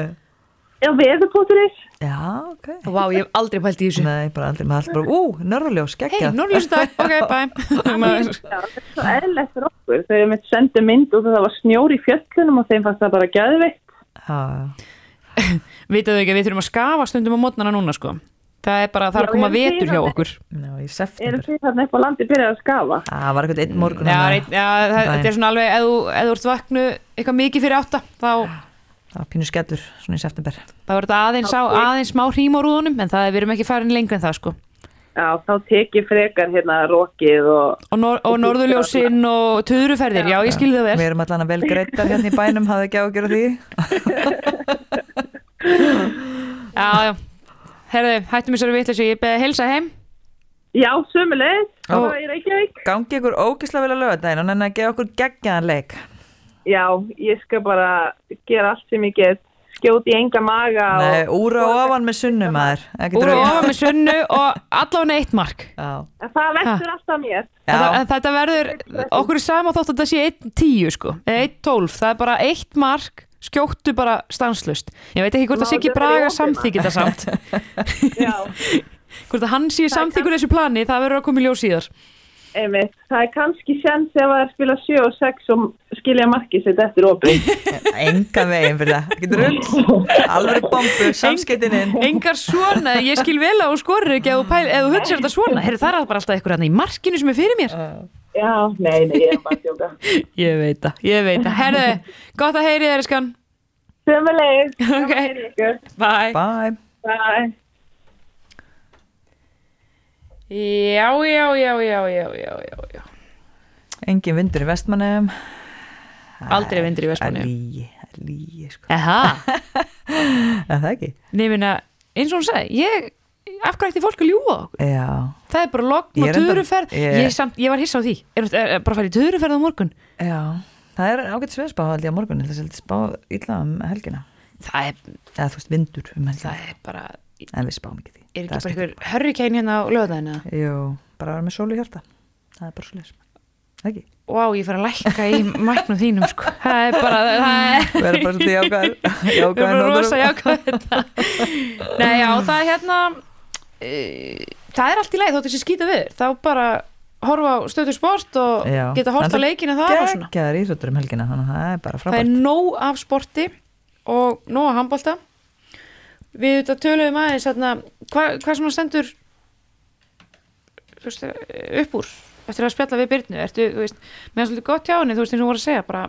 Speaker 3: Já, veðupóturis.
Speaker 2: Já, ok.
Speaker 1: Vá, ég hef aldrei pælt í þessu
Speaker 2: Nei, bara aldrei með allt bara, ú, nörðuljós,
Speaker 1: Hei,
Speaker 2: geggjað.
Speaker 1: Norðurljósa dag, ok, bye Maður-
Speaker 3: Já, þetta er svo eðlilegt fyrir okkur. Hefum eitt sendið mynd og það var snjór í fjöllunum og þeim fannst það bara gæðveikt.
Speaker 2: Já,
Speaker 1: Vitað þau ekki að við þurfum að skafa stundum á mótnana núna sko Það er bara, það er
Speaker 3: Já,
Speaker 1: að koma vetur hjá
Speaker 3: það.
Speaker 1: okkur
Speaker 2: já, í september.
Speaker 3: þið þarna upp á landi byrjað að skafa?
Speaker 2: Það var eitthvað einn morgun.
Speaker 1: Já, já þetta er svona alveg ef
Speaker 2: Það var pínu skellur, svona í september.
Speaker 1: þá er þetta aðeins, á, aðeins smá hrím á rúðunum en það er, við erum ekki farin lengur en það sko
Speaker 3: Já, þá teki frekar hérna rokið og
Speaker 1: og, nor og norðurljósin og tuðruferðir, já ég skil það vel
Speaker 2: Við erum allan að vel greitar hérna í bænum, hafði ekki á að gera því.
Speaker 1: Já, já, herðu, hættum þessari vitleysu, ég beði að heilsa heim
Speaker 3: Já, sömulegð,
Speaker 2: Ó.
Speaker 3: það er Reykjavík.
Speaker 2: Gangi ykkur ógislega vel að lögadaginn og nenni að gefa okkur geggjaðan leik.
Speaker 3: Já, ég skal bara gera allt sem ég get, skjóti í enga maga
Speaker 2: Nei,
Speaker 3: og...
Speaker 2: úra og ofan með sunnum maður.
Speaker 1: Úr og ofan með sunnu og allavega eitt mark.
Speaker 3: Það vestur alltaf mér.
Speaker 1: en þetta verður, okkur er sama þótt að þetta sé 1-10 sko, eða 1-12 það er bara eitt mark, skjóttu bara stanslust, ég veit ekki hvort að
Speaker 3: Má
Speaker 1: Siggi
Speaker 3: vera í
Speaker 1: Braga samþykir þetta samt. Hvort að hann sé samþykkur þessu plani, það verður að koma í ljós síðar
Speaker 3: einmitt. Það er kannski sens ef að spila 7 og 6 og skilja markið sitt eftir opið.
Speaker 2: Enga veginn fyrir það. Ekkert rugg. Alveg bombu, samskiptin inn.
Speaker 1: engar svona, ég skil vel að þú skorir ekki ef þú, pæl, ef þú hugsa þetta svona Heru, það er bara alltaf eitthvað hérna í markinu sem er fyrir mér
Speaker 3: Já, nei, nei, ég er bara að tjóka.
Speaker 1: ég veit það, ég veit það herðu, gott að heyri þér skan
Speaker 3: Sömulegð.
Speaker 1: Ok. bye
Speaker 2: Bye.
Speaker 3: Bye.
Speaker 1: Já, já, já, já, já, já, já, já
Speaker 2: Engin vindur í vestmannum.
Speaker 1: aldrei vindur í
Speaker 2: Það er
Speaker 1: Vestmanni
Speaker 2: lígi, það er lígi, sko.
Speaker 1: eha,
Speaker 2: Er það ekki?
Speaker 1: nefnina eins og hún segi, ég afgrætti fólk að ljúga okkur
Speaker 2: Já.
Speaker 1: það er bara logn
Speaker 2: Ég
Speaker 1: og
Speaker 2: er
Speaker 1: tuðruferð
Speaker 2: ég-
Speaker 1: ég, ég var hissa á því er, er, er bara að fara í tuðruferð á morgun
Speaker 2: Já. Það er ágætt sveðspá held ég á morgun. Það er spá illa um helgina.
Speaker 1: það er,
Speaker 2: Eða þú veist vindur um helgina.
Speaker 1: það er bara
Speaker 2: En við spáum ekki því.
Speaker 1: Er ekki bara einhver hörrikein hérna á löðaðina
Speaker 2: Jú, bara vera með sólu í hjarta. Það er bara svo leys. Ekki?
Speaker 1: Vá, ég fer að lækka í mæknum þínum sko. það er bara það er,
Speaker 2: Vera bara svolítið jákvæður.
Speaker 1: það er
Speaker 2: Jákvæður
Speaker 1: bara rosa jákvæð þetta Nei, já, það er hérna uh, það er allt í leið þótt þessi skýta við þá bara horfa á stöðu sport og
Speaker 2: Já.
Speaker 1: geta hort á
Speaker 2: En það
Speaker 1: og svona
Speaker 2: Geggjaðar íþróttur um helgina, þannig að það er bara
Speaker 1: það er
Speaker 2: frábært.
Speaker 1: nóg af sporti og nóg af handbólta við þetta töluðum aðeins hérna, hvað hva svona stendur veist, upp úr eftir að spjalla við Byrnu meðan svolítið gott hjá henni þú veist eins og voru að segja bara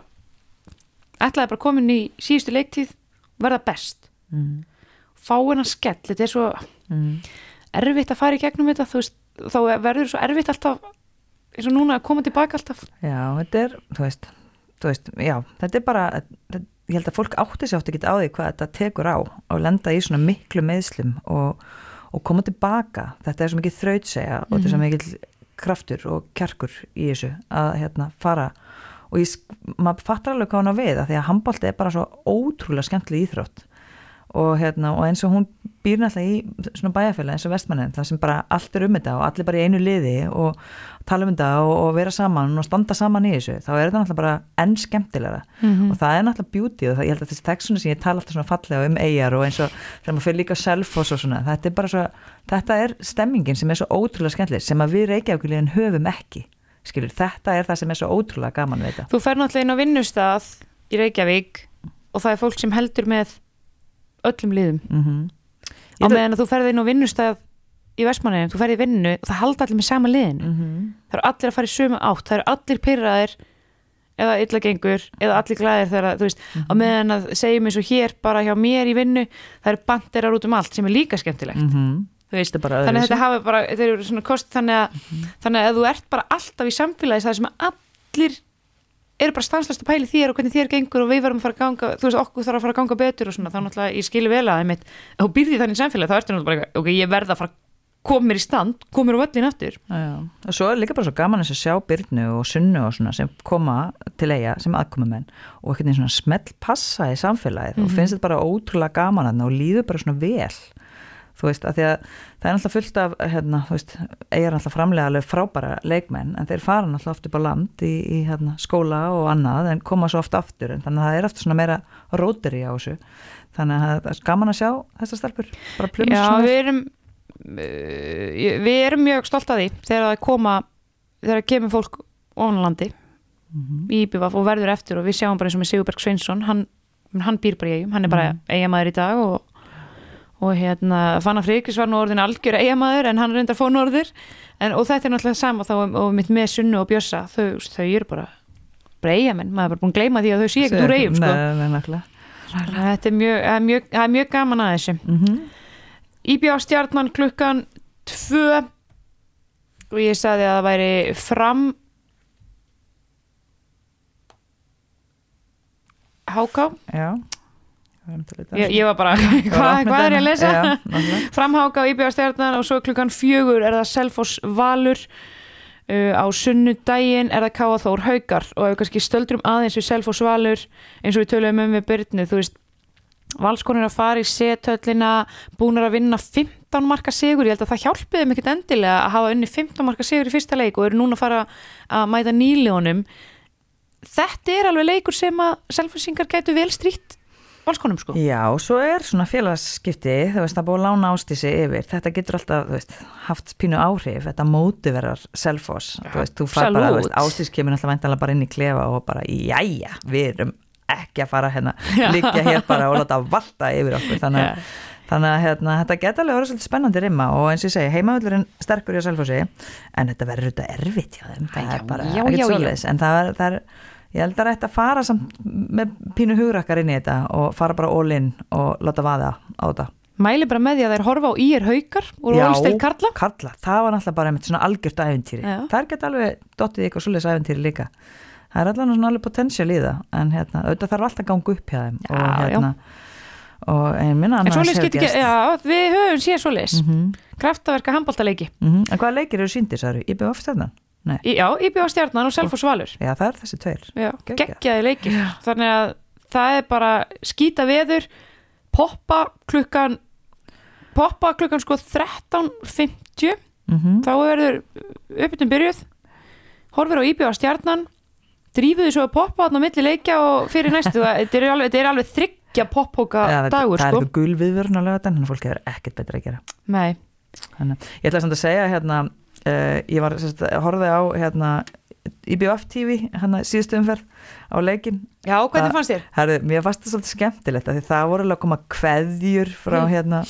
Speaker 1: ætlaði bara komin í síðustu leiktíð og verða best
Speaker 2: Mm.
Speaker 1: fá hennar skell, þetta er svo
Speaker 2: Mm.
Speaker 1: erfitt að fara í gegnum þetta veist, þá verður svo erfitt alltaf eins og núna að koma tilbaka alltaf
Speaker 2: Já, þetta er, þú veist, þú veist, já, þetta er bara, þetta, ég held að fólk átti sér átti ekki á því hvað þetta tekur á og lenda í svona miklu meðslum og, og koma tilbaka, þetta er svo mikið þrautsegja og þetta er svo mikið kraftur og kjarkur í þessu að hérna fara. Og ég, maður fattar alveg hvað hann á við að því að handbólti er bara svo ótrúlega skemmtileg íþrótt og, hérna, og eins og hún býr náttúrulega í svona bæjarfélag eins og vestmannin það sem bara allt er um þetta og allir bara í einu liði og tala um þetta og, og vera saman og standa saman í þessu þá er þetta náttúrulega bara enn skemmtilegra. Og það er náttúrulega beauty og það, ég held að þessi textuna sem ég tala alltaf svona fallega um eigjar og eins og þegar maður fyrir líka self-foss og svona þetta er bara svo, þetta er stemmingin sem er svo ótrúlega skemmtileg sem að við reykjavíkulegin höfum ekki skilur, þetta er það sem er svo ótrúlega gaman við þetta.
Speaker 1: Þú fer náttúrulega inn á vinnustað í Reykjavík og það er fólk sem heldur með öllum liðum.
Speaker 2: Mm
Speaker 1: á meðan að þú ferði inn á vinnustað í Vestmanniðin, þú ferði í vinnu og það halda allir með sama liðinu.
Speaker 2: -hmm.
Speaker 1: það eru allir að fara í sömu átt, það eru allir pyrraðir eða illa gengur eða allir glæðir þegar, þú veist, á meðan að segjum eins og hér bara hjá mér í vinnu það eru banderar út um allt sem er líka skemmtilegt. Þú veist,
Speaker 2: Þetta bara
Speaker 1: þannig að þetta hafi bara þeir eru svona kost þannig að, þannig að ef þú ert bara alltaf í samfélagi það sem allir eru bara stanslast að pæli þér og hvernig þér gengur og við varum að fara að ganga þú veist, okkur þarf að fara að ganga betur og svona þá náttúrulega ég skilu vel að einmitt, ef þú býrði þannig í samfélagi þá ertu náttúrulega bara, ok, ég verð að fara að mér í stand, koma mér á völlin aftur.
Speaker 2: Og svo er líka bara svo gaman að sjá Byrnu og Sunnu og svona sem koma til eiga sem aðkomumenn og einhvern veginn svona smelt passa í samfélagið og finnst þetta bara ótrúlega gaman þarna og líður bara svona vel þú veist, að því að það er náttúrulega fullt af hérna, þú veist, eigar náttúrulega framlega alveg frábæra leikmenn en þeir fara náttúrulega oft upp á land í, í hérna, skóla og annað en koma svo oft aftur en þannig að það er aftur svona meira róteri á þessu. Þannig að það er gaman að sjá þessar stelpur bara plumsa
Speaker 1: Já, við erum uh, við erum mjög stolt að því þegar það koma þegar kemur fólk ónlandi í IBVF og verður eftir og við sjáum bara eins og með Sigurberg Sveinsson hann, hann býr bara í eigum, hann er bara mm. eigamæður í dag og, og hérna Fanna Frikis var nú orðin algjör eigamæður en hann reyndar fór norður. En, og þetta er náttúrulega sama þá um- og mitt með Sunnu og Bjössa. Þau, þau eru bara, bara eigamenn maður er bara búin að gleyma því að þau sé ekkert úr eigum sko.
Speaker 2: Nei, nei, nákvæmlega.
Speaker 1: þetta er mjög, er mjög, er mjög gaman að þessu.
Speaker 2: Mhm.
Speaker 1: Íbjá stjarnan klukkan tvö. Og ég sagði að það væri fram háká?
Speaker 2: Já,
Speaker 1: ég, ég var bara, hvað hva er ég að lesa?
Speaker 2: Já.
Speaker 1: Framháka á IBA stjarnan og svo klukkan fjögur er það Selfoss Valur uh, á sunnudaginn er það Káa Þór Haukar og ef við kannski stöldrum aðeins við Selfoss Valur eins og við töluðum um við Byrnu þú veist, valskonur að fara í setöllina, búnar að vinna 15 marka sigur, ég held að það hjálpiði mikið endilega að hafa unni 15 marka sigur í fyrsta leik og eru núna að fara að mæta nýljónum þetta er alveg leikur sem að Selfossingar gætu vel strýtt valskonum sko.
Speaker 2: Já, svo er svona félagsskipti, þú veist, að búið að lána ástísi yfir, þetta getur alltaf, þú veist, haft pínu áhrif, þetta mótiverar selfos, þú veist, þú fær bara, þú veist, ástís kemur alltaf væntalega bara inn í klefa og bara, jæja, við erum ekki að fara hérna, liggja hér bara og láta valta yfir okkur, þannig að Þannig að hérna, þetta geta alveg verið svolítið spennandi rimma og eins og ég segi, heimavöldurinn sterkur í að selfósi en þetta verður þetta erfitt hjá þeim, það
Speaker 1: Já,
Speaker 2: er bara ekkert svoleiðis. En það er, það er, ég held að þetta fara samt með pínu hugrakkar inn í þetta og fara bara all in og láta vaða á þetta.
Speaker 1: Mæli bara með því að þær horfa á ír haukar og Rólstil Karla
Speaker 2: Karla, það var náttúrulega bara einmitt svona algjört æfintýri. Það er geta alveg dottið eitthvað svoleiðis æfintýri líka. Það er allavega svona alveg potential í það en hérna, auðvitað þarf alltaf að ganga upp hjá þeim
Speaker 1: Já,
Speaker 2: og hérna og en minna annars hefur
Speaker 1: getur ekki, já, við höfum séð svoleiðis
Speaker 2: Mhm,
Speaker 1: Kraftaverka handbóltaleiki
Speaker 2: mhm. En hvaða leikir eru síndir, sagður? IBF stjarnan? Nei,
Speaker 1: Í- Já, IBA stjarnan og Selfoss Valur.
Speaker 2: Já það er þessi tveir.
Speaker 1: Já, geggjaði leikir. Þannig að það er bara skýta veður poppa klukkan poppa klukkan sko 13.50
Speaker 2: Mm
Speaker 1: þá verður uppbytun byrjuð. Horfir á IBA stjarnan drífuðu svo að poppa þarna á milli leikja og fyrir næstu, það- þetta er alveg, er alveg þryggja
Speaker 2: Já, þetta-
Speaker 1: dagur
Speaker 2: það er
Speaker 1: sko.
Speaker 2: eitthvað gul viðvörun að löga þannig að fólk hefur ekkert betra að gera.
Speaker 1: Nei,
Speaker 2: Þannig, ég ætla samt að segja hérna, uh, ég var sérst, horfði á hérna, IBF TV hérna, síðustu umferð á leikin
Speaker 1: já, hvernig fannst þér?
Speaker 2: Herðu, mér fannst það svolítið skemmtilegt það voru alveg að koma kveðjur frá
Speaker 1: Mm.
Speaker 2: hérna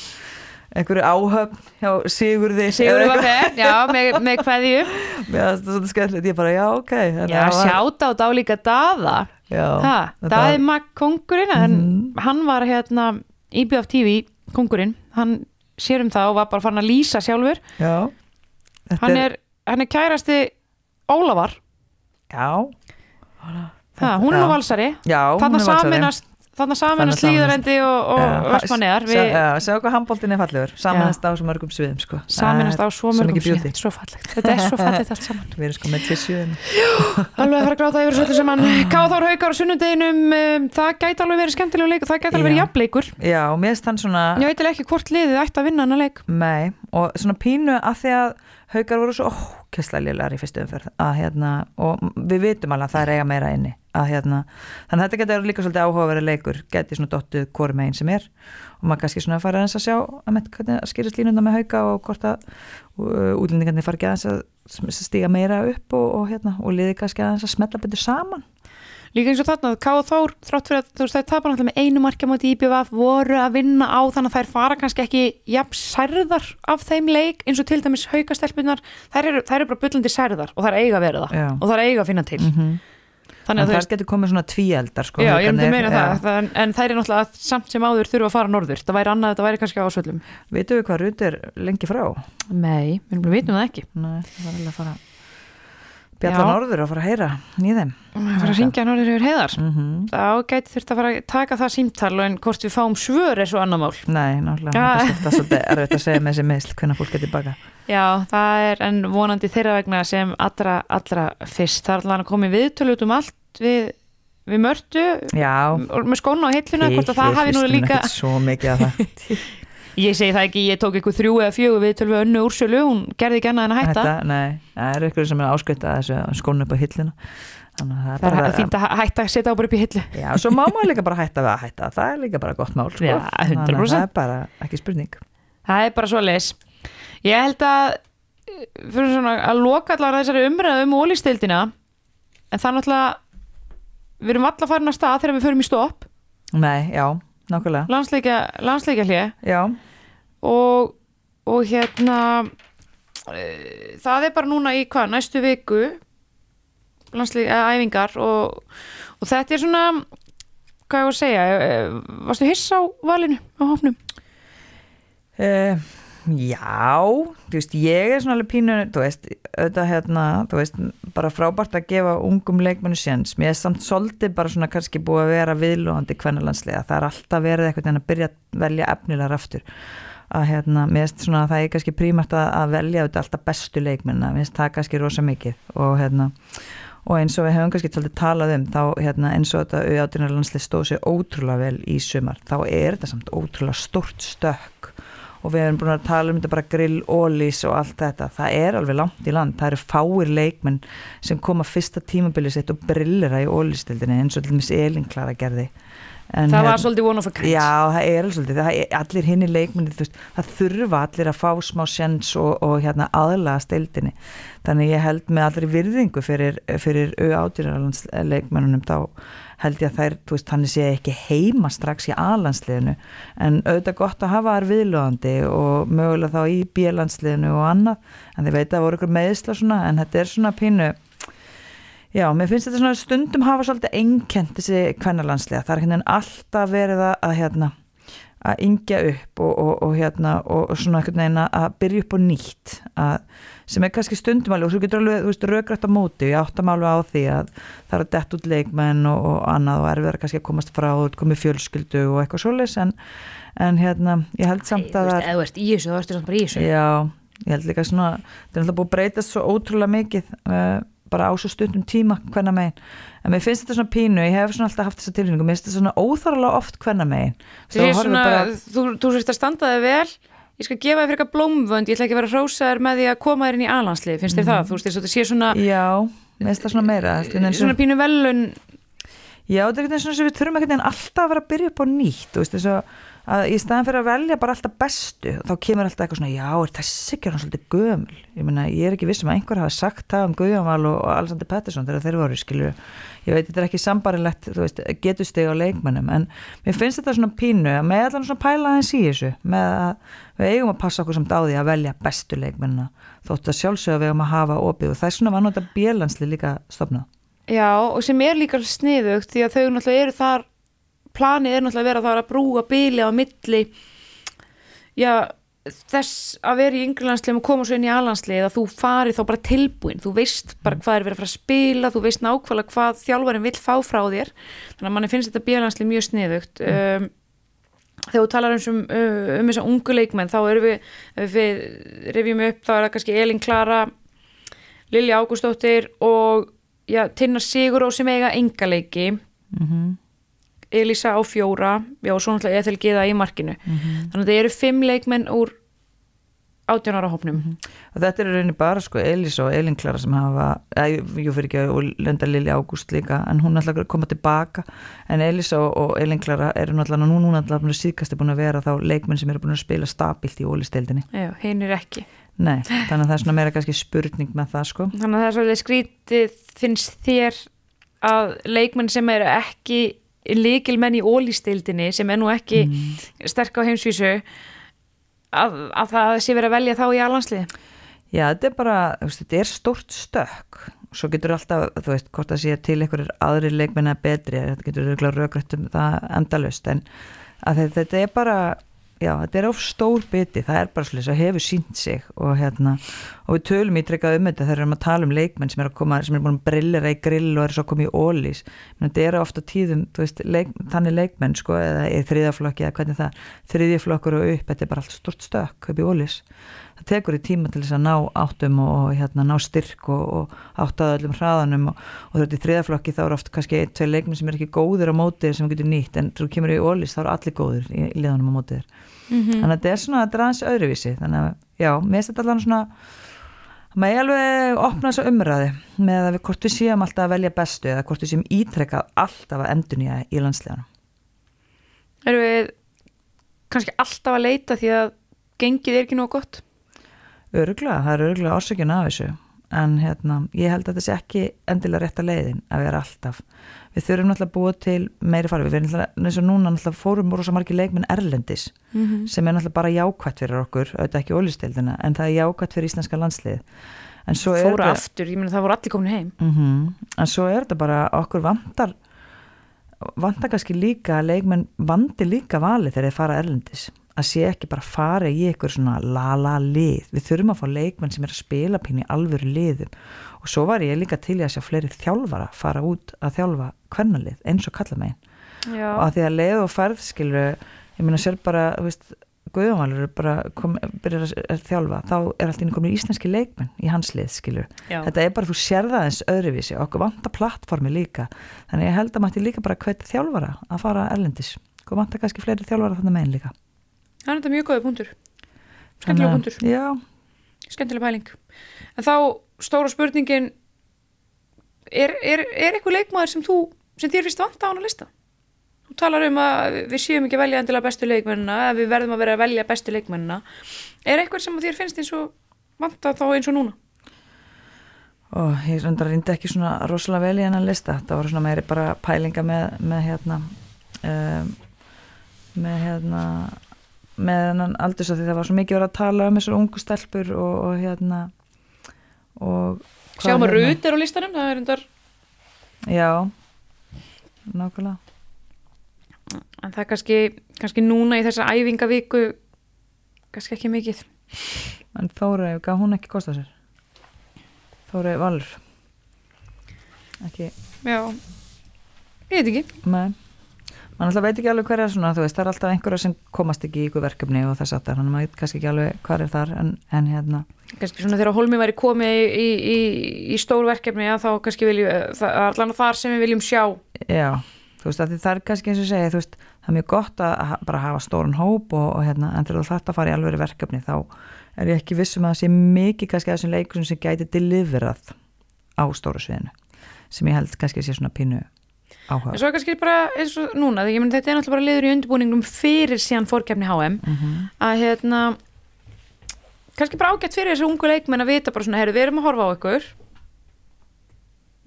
Speaker 2: einhverju áhöfn hjá Sigurði.
Speaker 1: Sigur
Speaker 2: eða
Speaker 1: var þeir, já, með, með kveðju
Speaker 2: mér fannst það svolítið skemmtilegt, ég bara já ok
Speaker 1: Já,
Speaker 2: að var-
Speaker 1: sjáta á dálíka daða.
Speaker 2: Já,
Speaker 1: ha,
Speaker 2: þetta
Speaker 1: Daði Magg kongurinn en
Speaker 2: Mhm.
Speaker 1: hann var hérna IBF TV kongurinn, hann sér um það og var bara farin að lýsa sjálfur.
Speaker 2: Já,
Speaker 1: hann er, hann er kærasti Ólafar,
Speaker 2: já,
Speaker 1: ha, hún er nú valsari.
Speaker 2: Valsari.
Speaker 1: saminast saminast líðarendi og, og
Speaker 2: já, sjá hvað handbóltin er fallegur. Samanast á svo mörgum sviðum sko.
Speaker 1: saminast á svo mörgum sétt, svo þetta er svo fallegt allt saman.
Speaker 2: Við erum sko með tissue
Speaker 1: alveg að fara að gráta yfir svolítið saman. Káþór Haukar á sunnudeginum um, það gæti alveg verið skemmtilega leikur það gæti alveg verið jafnleikur
Speaker 2: já, og mér finnst hann svona
Speaker 1: ég veit ekki hvort liðið ætti að vinna hann að leik.
Speaker 2: Nei, og svona pínu að því að haukar voru svo ókesslega lélegar í fyrstu umferð að hérna, og við vitum alveg að það er eiga meira inni að hérna, þannig að þetta getur líka svolítið áhugaverið leikur, geti svona dottuð hvori megin sem er. Og maður kannski svona fara aðeins að sjá að með að skýrast línunda með hauka og hvort að uh, útlendingarnir fara ekki aðeins að stíga meira upp og, og hérna, og liði kannski aðeins að smetla betur saman
Speaker 1: Líka eins og þarna, Káa Þór, þrátt fyrir að þú veist, þær tapar náttúrulega með einu markja móti IBVF voru að vinna á þannig að þær fara kannski ekki jafn særðar af þeim leik eins og til dæmis haukastelpunar, þær eru, þær eru bara bullandi særðar og þær eiga að vera það
Speaker 2: Já.
Speaker 1: og þær eiga að finna til.
Speaker 2: mm
Speaker 1: Þannig
Speaker 2: en
Speaker 1: að
Speaker 2: það
Speaker 1: veist,
Speaker 2: getur komið svona tvíeldar sko,
Speaker 1: já, ég myndi
Speaker 2: haukarnir,
Speaker 1: meina það, það, en, en þær eru náttúrulega samt sem áður þurfa að fara norður, það væri annað, það væri kannski á ásvöldum.
Speaker 2: Vitum við hvað Rut er lengi frá?
Speaker 1: Nei, við vitum það ekki.
Speaker 2: Nei, það var alveg að fara Bjalla
Speaker 1: Já.
Speaker 2: norður og fara að heyra þeim
Speaker 1: Það fara að ringja norður yfir heiðar.
Speaker 2: mm -hmm.
Speaker 1: Þá gæti þurft að fara að taka það símtal en hvort við fáum svör er svo annar mál.
Speaker 2: Nei, náttúrulega,
Speaker 1: Ja.
Speaker 2: það er svolítið- erfitt að segja með þessi meðsl hvernig fólk er tilbaka
Speaker 1: Já, það er en vonandi þeirra vegna sem allra, allra fyrst. Það er alltaf að koma í viðtölu út um allt við, við mörtu
Speaker 2: Já,
Speaker 1: og með skóna á hilluna, hvort að það hafi nú líka
Speaker 2: Svo mikið að það
Speaker 1: Ég segi það ekki, ég tók eitthvað þrjú eða fjögur við önnu úrsölu, hún gerði ekki annað en að hætta.
Speaker 2: Þetta, nei, það er ykkur sem er áskvæmt að þessu skónu upp á hillina Þannig að
Speaker 1: Það er fínt að hætta að setja á bara upp í hillu.
Speaker 2: Já, svo má maður líka bara hætta við að hætta. Það er líka bara gott mál sko.
Speaker 1: Já,
Speaker 2: Þannig að
Speaker 1: 100%.
Speaker 2: Það er bara ekki spurning.
Speaker 1: Það er bara svo leis Ég held að fyrir svona að loka allar þessari umræðu um ólistildina en er náttúrulega við erum alla farin að stað þegar við förum í stopp.
Speaker 2: Nei, já, nákvæmlega.
Speaker 1: Landsleikja, landsleikja hlið
Speaker 2: Já,
Speaker 1: og, og hérna e, það er bara núna í hvað, næstu viku landsleikja æfingar og, og þetta er svona hvað ég var að segja e, varstu hiss á valinu á hófnum?
Speaker 2: Uh, Já, þú veist, ég er svona alveg pínu, þú veist, auðvitað hérna, þú veist, bara frábært að gefa ungum leikmennu séns. Mér er samt svolítið bara svona kannski búið að vera viðlóðandi kvennalandslega. Það er alltaf verið eitthvað en að byrja að velja efnilegar aftur. Að hérna, mér finnst svona að það er kannski prímart að, að velja auðvitað alltaf bestu leikmenna. Mér finnst það kannski rosa mikið og hérna, og eins og við hefum kannski taldið talað um þá hérna, eins og þetta auðvitað stóð sér ótrúlega vel í sumar. Þá er þetta samt ótrúlega stort stökk og við erum búin að tala um þetta bara grill, ólís og allt þetta, það er alveg langt í land, það eru fáir leikmenn sem koma fyrsta tímabilið sitt og brillera í ólístildinni eins og til dæmis Elin Klara gerði
Speaker 1: en Það var her, svolítið one of a kind.
Speaker 2: Já, það er svolítið, það er allir hinn í leikmenni það þurfa allir að fá smá sjens og, og hérna aðlaga stildinni þannig ég held með allir virðingu fyrir, fyrir auðátýrarlandsleikmennunum þá held ég að þær, veist, hann sé ekki heima strax í A-landsliðinu. En auðvitað gott að hafa þær viðlöðandi og mögulega þá í B-landsliðinu og annað, en þið veit að það voru ykkur meðisla svona, en þetta er svona pínu já, mér finnst þetta svona stundum hafa svolítið einkent þessi kvennarlandsliða, það er hérna alltaf verið að hérna að yngja upp og, og, og hérna og svona einhvern veginn að byrja upp og nýtt að sem er kannski stundum alveg og svo getur alveg, þú veist, raugrætt á móti. Ég áttam alveg á því að það er að dett út leikmenn og, og annað og erfiðar kannski að komast frá og komið fjölskyldu og eitthvað svolítið en, en hérna, ég held samt að
Speaker 1: Þú veist, eða þú ert í þessu, þú ert samt bara í þessu.
Speaker 2: Já, ég held líka svona það er alltaf búið að breytast svo ótrúlega mikið uh, bara á svo stundum tíma hvenna megin, en mér finnst þetta svona pínu ég hef svona alltaf haft þessa tilfinningu, mér finnst þetta svona óþarlega oft hvenna megin
Speaker 1: Þú, þú sést að standaði vel ég skal gefa þér fyrir eitthvað blómvönd, ég ætla ekki að vera hrósaður með því að koma þér inn í alanslið, finnst þér mm. það? Þú veist, þetta sé svona...
Speaker 2: Já, mér finnst það svona meira.
Speaker 1: Svona, svona pínu velun...
Speaker 2: Já, þetta er svona sem við þurfum ekkert en alltaf að vera að byrja upp á nýtt, þú veist, þess að í staðan fyrir að velja bara alltaf bestu, þá kemur alltaf eitthvað svona, já, er þessi ekki hann svolítið gömul? Ég meina, ég er ekki vissum að einhver hafa sagt það um Guðjónval og Alexander Pettersson þegar þeir voru, skilju ég veit þetta er ekki sambarilegt getur steg á leikmennum en mér finnst þetta svona pínu að með allan svona pæla aðeins í þessu með að við eigum að passa okkur samt á því að velja bestu leikmennina þótt að sjálfsögða við eigum að hafa opið og
Speaker 1: Já og sem er líka sniðugt því að þau náttúrulega eru þar planið er náttúrulega að vera þar að brúa bíli á milli já þess að vera í yngrelandsliðum og koma svo inn í alanslið að þú fari þá bara tilbúin þú veist bara mm. hvað er verið að fara að spila þú veist nákvæmlega hvað þjálfarinn vil fá frá þér þannig að manni finnst þetta bílanslið mjög sniðugt mm. um, þegar þú talar um, um, um þessa ungu leikmenn þá erum við, við revjum upp þá er það kannski Elin Klara Lilja Ágústóttir og já, Tinnar Siguró sem eiga engaleiki mm -hmm. Elisa á fjóra já og svo náttúrulega Ethel Giða í markinu. Mm -hmm. þannig að það eru fimm leikmenn úr átjónara hópnum. Mm -hmm.
Speaker 2: og þetta eru rauninni bara sko Elisa og Elin Klara sem hafa, jú fyrir ekki og Lenda Lili Ágúst líka en hún er alltaf að koma tilbaka. En Elisa og Elin Klara eru náttúrulega nú núna alltaf síðkast er búin að vera þá leikmenn sem eru búin að spila stabilt í ólisteildinni
Speaker 1: Já, hinn er ekki.
Speaker 2: Nei, þannig að það er svona meira kannski spurning með það sko.
Speaker 1: Þannig að það er svolítið skrítið finnst þér að leikmenn sem eru ekki líkilmenn í ólýstildinni sem er nú ekki mm. sterk á heimsvísu að, að það sé verið að velja þá í alhanslið
Speaker 2: Já, þetta er bara, þetta er stort stök svo getur alltaf, þú veist, hvort að sé til einhverjir aðri leikmenn að betri þetta getur röggrætt um það endalust en þetta er bara já, þetta er of stór biti, það er bara svolítið sem hefur sínt sig og hérna og við tölum í trekkað um þetta þegar við erum að tala um leikmenn sem er að koma, sem er búin að brillera í grill og er svo að koma í ólís þetta er ofta tíðum, þú veist, leik, þannig leikmenn sko, eða þriðaflokki eða hvernig það, þriðjaflokkur og upp þetta er bara allt stort stök upp í ólís það tekur í tíma til þess að ná áttum og hérna, ná styrk og, og átt að öllum hraðanum og, og þú veist í þriðaflokki þá er oft kannski ein, tvei leikmenn sem er ekki góðir á mótið sem getur nýtt en þú kemur í ólís þá er allir góðir í, í liðanum á mótið mm -hmm. þannig að þetta er svona drans öðruvísi þannig að já, mér finnst þetta allavega svona maður er alveg opnað þessu umræði með að við hvort við séum alltaf að velja bestu eða hvort við séum ítrekkað alltaf að endunja í landsleganum
Speaker 1: Erum við kannski alltaf að leita því að gengið er ekki nóg gott?
Speaker 2: Öruglega, það er öruglega orsökjun af þessu. En hérna, ég held að þetta sé ekki endilega rétt að leiðin að vera alltaf. Við þurfum náttúrulega að búa til meiri farfi við erum náttúrulega, eins og núna náttúrulega fórum rosa margi leikminn Erlendis mm -hmm. sem er náttúrulega bara jákvætt fyrir okkur auðvitað ekki ólistildina, en það er jákvætt fyrir íslenska landslið
Speaker 1: Fóru aftur, ég meina það voru allir komin heim.
Speaker 2: Mm -hmm. en svo er þetta bara okkur vandar vandar kannski líka leikmenn vandi líka vali þegar þeir fara Erlendis að sé ekki bara fara í eitthvað svona la-la lið. Við þurfum að fá leikmenn sem er að spila pínu í alvöru liðum. Og svo var ég líka til í að sjá fleiri þjálfara fara út að þjálfa hvernalið eins og kalla megin og að því að leið og færð skilur ég meina sér bara, þú veist Guðjónvalur byrjar að þjálfa þá er alltaf inn komin íslenski leikmenn í hans lið skilur
Speaker 1: Já.
Speaker 2: þetta er bara þú sér það eins öðruvísi okkur vantar plattformi líka. Þannig ég held að mætti líka bara hvetja þjálfara að fara erlendis. Okkur vantar kannski fleiri þjálfara þannig megin líka
Speaker 1: Það er þetta mjög góði punktur.
Speaker 2: Að-
Speaker 1: punktur. Já, skemmtilega pæling. En þá stóra spurningin er, er, er eitthvað leikmaður sem þú sem þér finnst vanta á hana lista? Þú talar um að við séum ekki að velja endilega bestu leikmennina, að við verðum að vera að velja bestu leikmennina. Er eitthvað sem þér finnst eins og vanta þá eins og núna?
Speaker 2: Og ég reyndar reyndi ekki svona rosalega vel í hennan lista. Það voru svona meiri bara pælinga með, með hérna um, með hérna með hennan aldurs að því það var svo mikið verið að tala um þessar ungu stelpur og, og hérna og
Speaker 1: sjáum að
Speaker 2: hérna-
Speaker 1: Rut er á listanum það er undar,
Speaker 2: já, nákvæmlega.
Speaker 1: En það er kannski, kannski núna í þessa æfingavíku kannski ekki mikið.
Speaker 2: En Þóra, gaf hún ekki kosta sér? Þóra Valur. Ekki
Speaker 1: já, ég veit ekki.
Speaker 2: Nei, mann alltaf veit ekki alveg hver er svona, þú veist, það er alltaf einhverja sem komast ekki í ykkur verkefni og þess að það, maður veit kannski ekki alveg hvað er þar, en, en hérna,
Speaker 1: kannski svona þegar Holmi væri komið í, í, í, í stór verkefni að þá kannski viljum, það er allan þar sem við viljum sjá.
Speaker 2: Já, þú veist, það er kannski eins og segja, veist, það er mjög gott að bara hafa stóran hóp og, og hérna, en þegar fara í alveg verkefni, þá er ég ekki vissum að það sé mikið kannski að þessum leikur sem gæti deliverað á stóru sviðinu, sem ég held kannski sé svona pínu áhuga.
Speaker 1: en svo kannski bara eins og núna því ég menn þetta er náttúrulega bara liður í undirbúningum fyrir síðan fórkefni HM
Speaker 2: Mm
Speaker 1: að hérna kannski bara ágætt fyrir þessu ungu leikmenn að vita bara svona, herru, við erum að horfa á ykkur.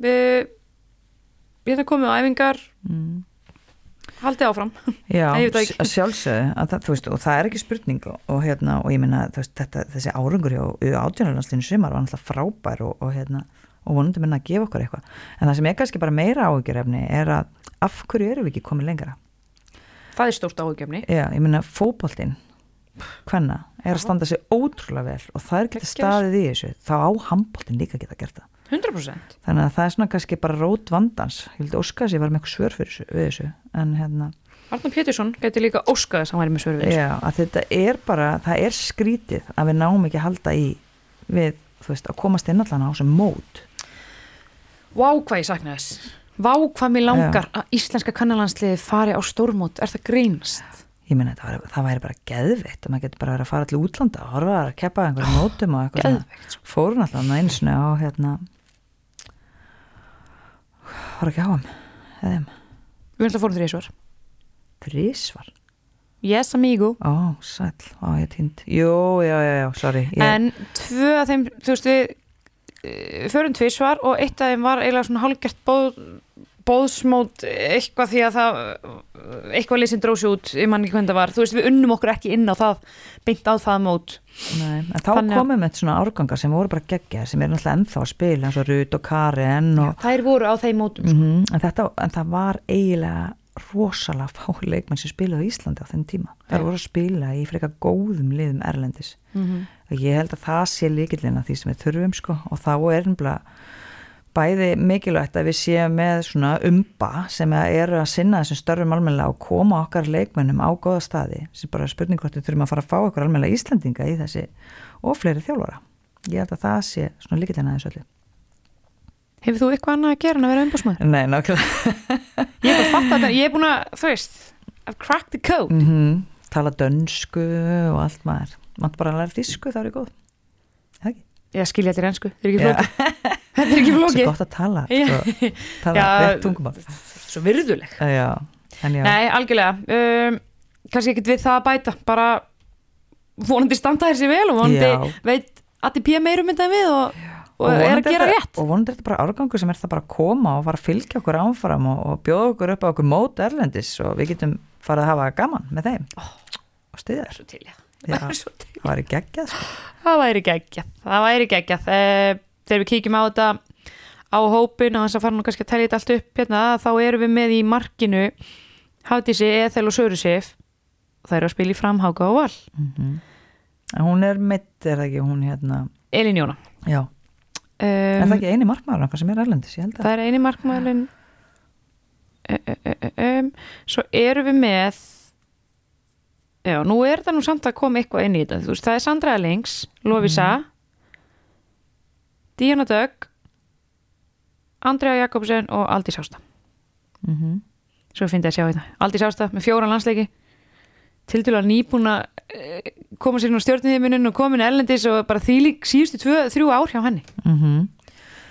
Speaker 1: Við við erum komið á æfingar.
Speaker 2: Mm.
Speaker 1: haldið áfram.
Speaker 2: Já,
Speaker 1: veit það
Speaker 2: veist, og það er ekki spurning og, hérna, og ég minna þetta, þessi árangur hjá átjónarlandslinu sumar var náttúrulega frábær og, og, hérna, og vonandi minna að gefa okkur eitthvað. En það sem er kannski bara meira áhugjurefni er að af hverju erum við ekki komið lengra?
Speaker 1: Það er stórt áhugjefni
Speaker 2: Já, ég minna fótboltinn hvenna er að standa sig ótrúlega vel og það er
Speaker 1: Geggjað.
Speaker 2: staðið í þessu. Þá á handboltinn líka geta gert það.
Speaker 1: 100%
Speaker 2: þannig að það er svona kannski bara rót vandans. Ég vildi óska þess að ég var með eitthvað svör fyrir þessu, en hérna
Speaker 1: Arnur Pétursson gæti líka óskað þess að hann væri með svör við þessu.
Speaker 2: Já, að þetta er bara, það er skrítið að við náum ekki að halda í við, þú veist, að komast inn allan á sem mót.
Speaker 1: Vá hvað ég sakna þess. Vá hvað mér langar að íslenska kannalansliði fari á stórmót, er það grínast?
Speaker 2: Ég meina, það, væri- það væri bara geðveitt að maður getur bara verið að fara til útlanda og horfa að keppa einhverjum mótum og eitthvað svona.
Speaker 1: Geðveikt sko.
Speaker 2: Fórum alltaf með einu svona á hérna var ekki á hann eða
Speaker 1: Við erum það fórum þrjusvar
Speaker 2: þrísvar
Speaker 1: Yes amigo.
Speaker 2: Ó, sæll, ó, ég týnd Jú, já, já, já, sorry. Ég,
Speaker 1: En tvö af þeim, þú veist við förum tvisvar og eitt af þeim var eiginlega svona hálfgert bóð, bóðsmót eitthvað því að það eitthvað lýsinn drósi út, ég man ekki hvernig það var. Þú veist við unnum okkur ekki inn á það beint á það mót.
Speaker 2: Nei, en þá
Speaker 1: Þannig
Speaker 2: komum við svona árgangar sem voru bara geggja sem er náttúrulega ennþá að spila eins og Rut og Karen og,
Speaker 1: þær voru á þeim mótum
Speaker 2: mm en, þetta, en það var eiginlega rosalega fá leikmenn sem spilaði á Íslandi á þenn tíma. Það voru að spila í frekar góðum liðum erlendis.
Speaker 1: mm
Speaker 2: Og ég held að það sé líkillin að því sem við þurfum sko og þá er nefnilega bæði mikilvægt að við séum með svona umba sem eru að sinna þessum störfum almennilega og koma okkar leikmennum á góða staði sem bara spurning hvort við þurfum að fara að fá okkur almennilega Íslandinga í þessi og fleiri þjálfara. Ég held að það sé svona líkillin að þessu öllu.
Speaker 1: Hefur þú eitthvað annað að gera en að vera umbúsmaður?
Speaker 2: Nei, nákvæmlega.
Speaker 1: Ég er bara að fatta þetta, ég er búin að, þú veist I've cracked the code
Speaker 2: mm tala dönsku og allt maður maður bara að læra þísku, það er góð Það ekki?
Speaker 1: Ég skilja þetta í ennsku, þetta er ekki
Speaker 2: Já.
Speaker 1: flókið Þetta er ekki
Speaker 2: Svo
Speaker 1: flókið
Speaker 2: gott að tala
Speaker 1: Já.
Speaker 2: sko, tala
Speaker 1: Já.
Speaker 2: rétt tungumál
Speaker 1: Svo virðuleg
Speaker 2: Já, já
Speaker 1: Nei, algjörlega um, Kannski ekkert við það að bæta bara vonandi standa þessi vel og vonandi
Speaker 2: Já.
Speaker 1: veit ATP meirum þetta en við og, og, er að gera rétt.
Speaker 2: og vonandi er þetta bara árgangur sem er það bara að koma og fara að fylgja okkur áfram og, og bjóða okkur upp á okkur mót erlendis og við getum farið að hafa gaman með þeim. Og styðja þér
Speaker 1: Svo til
Speaker 2: Já.
Speaker 1: Það til.
Speaker 2: það var í geggjað sko.
Speaker 1: Það væri geggjað, það væri geggjað. Þegar við kíkjum á þetta á hópin og þess að fara nú kannski að telja þetta allt upp hérna, þá erum við með í markinu Hafdísi, Ethel og Sörusif það eru að spila í framháka og val.
Speaker 2: En hún er mitt er það ekki, hún hérna
Speaker 1: Elin Jóna.
Speaker 2: Já, er það ekki eini markmaður sem er erlendis,
Speaker 1: það er eini markmaðurinn. Um, svo erum við með já, nú er það nú samt að koma eitthvað inn í þetta. Veist, það er Sandra Ellings, Lovisa Díana Dögg Andrea Jakobsen og Aldís Ásta.
Speaker 2: Mm
Speaker 1: svo finnst ég að sjá þetta, Aldís Ásta með fjóran landsleiki. Tildulega nýbúna uh, koma sér nú stjórniðimunin og komin erlendis og bara þýlík síðustu tvö, þrjú ár hjá henni.
Speaker 2: -hmm.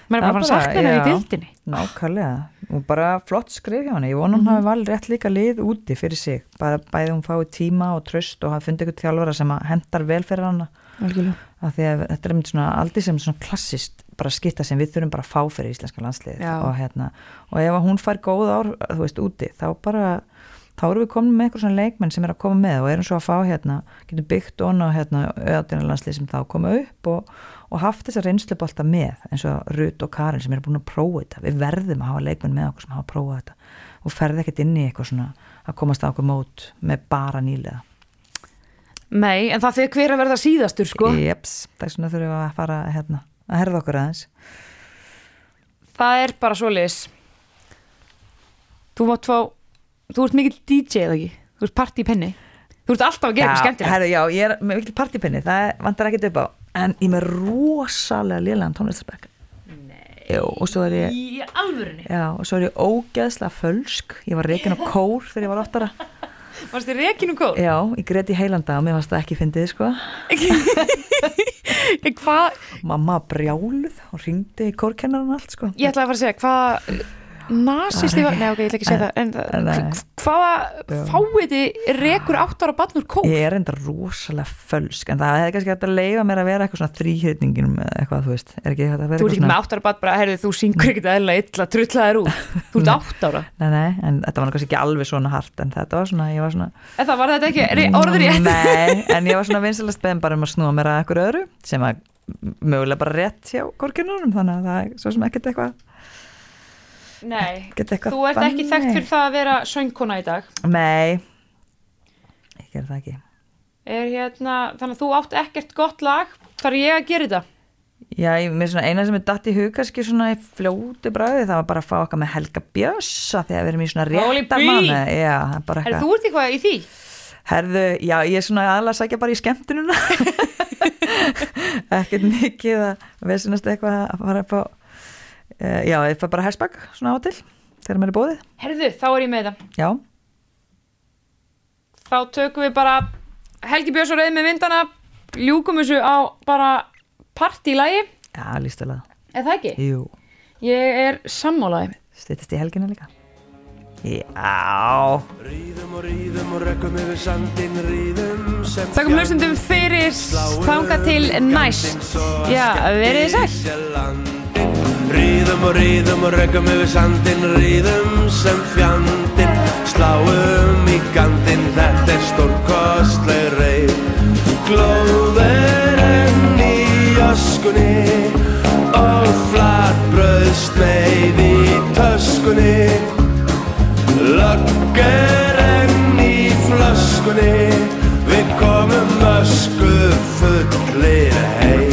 Speaker 1: maður er bara að að
Speaker 2: bara,
Speaker 1: sakna henni í dildinni
Speaker 2: Nákvæmlega, og bara flott skrif hjá henni. Ég vona hún hafi valið rétt líka lið úti fyrir sig, bara bæði hún fái tíma og tröst og hafi fundið ykkur þjálfara sem að hendar vel fyrir hana.
Speaker 1: Algjörlega.
Speaker 2: af því að þetta er einmitt svona aldrei sem svona klassist bara skipta sem við þurfum bara að fá fyrir íslenska landslið og hérna, og ef að hún fær góð ár, þú veist, úti, þá bara þá erum við komin með eitthvað svona leikmenn sem er að koma með og erum svo að fá hérna getum byggt onna hérna öðatina landslið sem þá koma upp og, og haft þessa reynslubolta með eins og Rut og Karin sem eru búin að prófa þetta. Við verðum að hafa leikmenn með okkur sem hafa prófað þetta og ferði ekkert inn í eitthvað svona að komast á okkur mót með bara nýlega
Speaker 1: Nei, en það fyrir hver að verða síðastur sko.
Speaker 2: Jeps, þess vegna þurfum við að fara hérna, að herða okkur aðeins.
Speaker 1: Það er bara svoleiðis. Þú mátt fá Þú ert mikill DJ eða ekki? Þú ert partypenni Þú ert alltaf að gera eitthvað skemmtilegt.
Speaker 2: herðu, já, ég er með vikil partypinni, það vantar ekkert upp á. En ég er með rosalega lélegan tónlistarspekk Nei. Og svo er ég,
Speaker 1: Í alvörunni?
Speaker 2: Já, og svo er ég ógeðslega fölsk. Ég var reikin á kór þegar ég var áttara.
Speaker 1: Varst þið rekinu kóð?
Speaker 2: já, ég greiti heilanda og mér varst það ekki fyndið sko.
Speaker 1: Hvað
Speaker 2: mamma brjáluð og ringdi í kórkennaran allt sko.
Speaker 1: Ég ætlaði að fara að segja Hvað Nasisti var Nei, ok, ég ætla ekki að segja það En hv- hvaða. Fáiði rekur átt ára barn úr kóð?
Speaker 2: Ég er enda rosalega fölsk en það hefði kannski hægt að leifa mér að vera eitthvað svona þrýhyrningin eitthvað, þú veist, er ekki hægt að vera
Speaker 1: Þú
Speaker 2: eitthvað
Speaker 1: ekki með átt ára barn bara Herðu, þú syngur ekkert eðla illa Trullaðir út. Þú ert átt ára
Speaker 2: Nei, nei, en þetta var kannski ekki alveg svona hart en þetta var svona, ég var svona
Speaker 1: En það var þetta ekki orður rétt
Speaker 2: Nei, en ég var svona vinsalast
Speaker 1: Nei. Þú ert ekki þekkt fyrir það að vera söngkona í dag?
Speaker 2: Nei, ég ger það ekki.
Speaker 1: Er hérna, þannig að þú átt ekkert gott lag þar ég að gera þetta?
Speaker 2: Já, ég, mér svona eina sem er datt í hug kannski svona í fljóti bræði það var bara að fá okkar með Helga Bjössa þegar við erum í svona réttar manni. Já, er bara
Speaker 1: Er
Speaker 2: eitthvað.
Speaker 1: þú ert eitthvað í því?
Speaker 2: Herðu, já, ég er svona aðalega að sækja bara í skemmtununa ekkert mikið að vesinast eitthvað að fara upp á já, ég fær bara hersbak svona á til þegar mér er bóðið
Speaker 1: Herðu, þá er ég með það.
Speaker 2: Já,
Speaker 1: Þá tökum við bara Helgi Björns og reyð með myndana ljúkum þessu á bara partílægi,
Speaker 2: já, lístulega
Speaker 1: er það ekki?
Speaker 2: jú,
Speaker 1: Ég er sammálaði
Speaker 2: styttist í helgina líka. Já.
Speaker 4: Ríðum og ríðum og rekkum yfir sandin ríðum sem
Speaker 1: Þakkum hlustundum fyrir þanga til næst. Já, verið þið sæl
Speaker 4: Rýðum og rýðum og röggum yfir sandin Rýðum sem fjandin Sláum í gandin Þetta er stórkostleg reyð Glóður enn í öskunni Og flatbröð sleið í töskunni. Löggur enn í flöskunni. Við komum ösku fullir heim.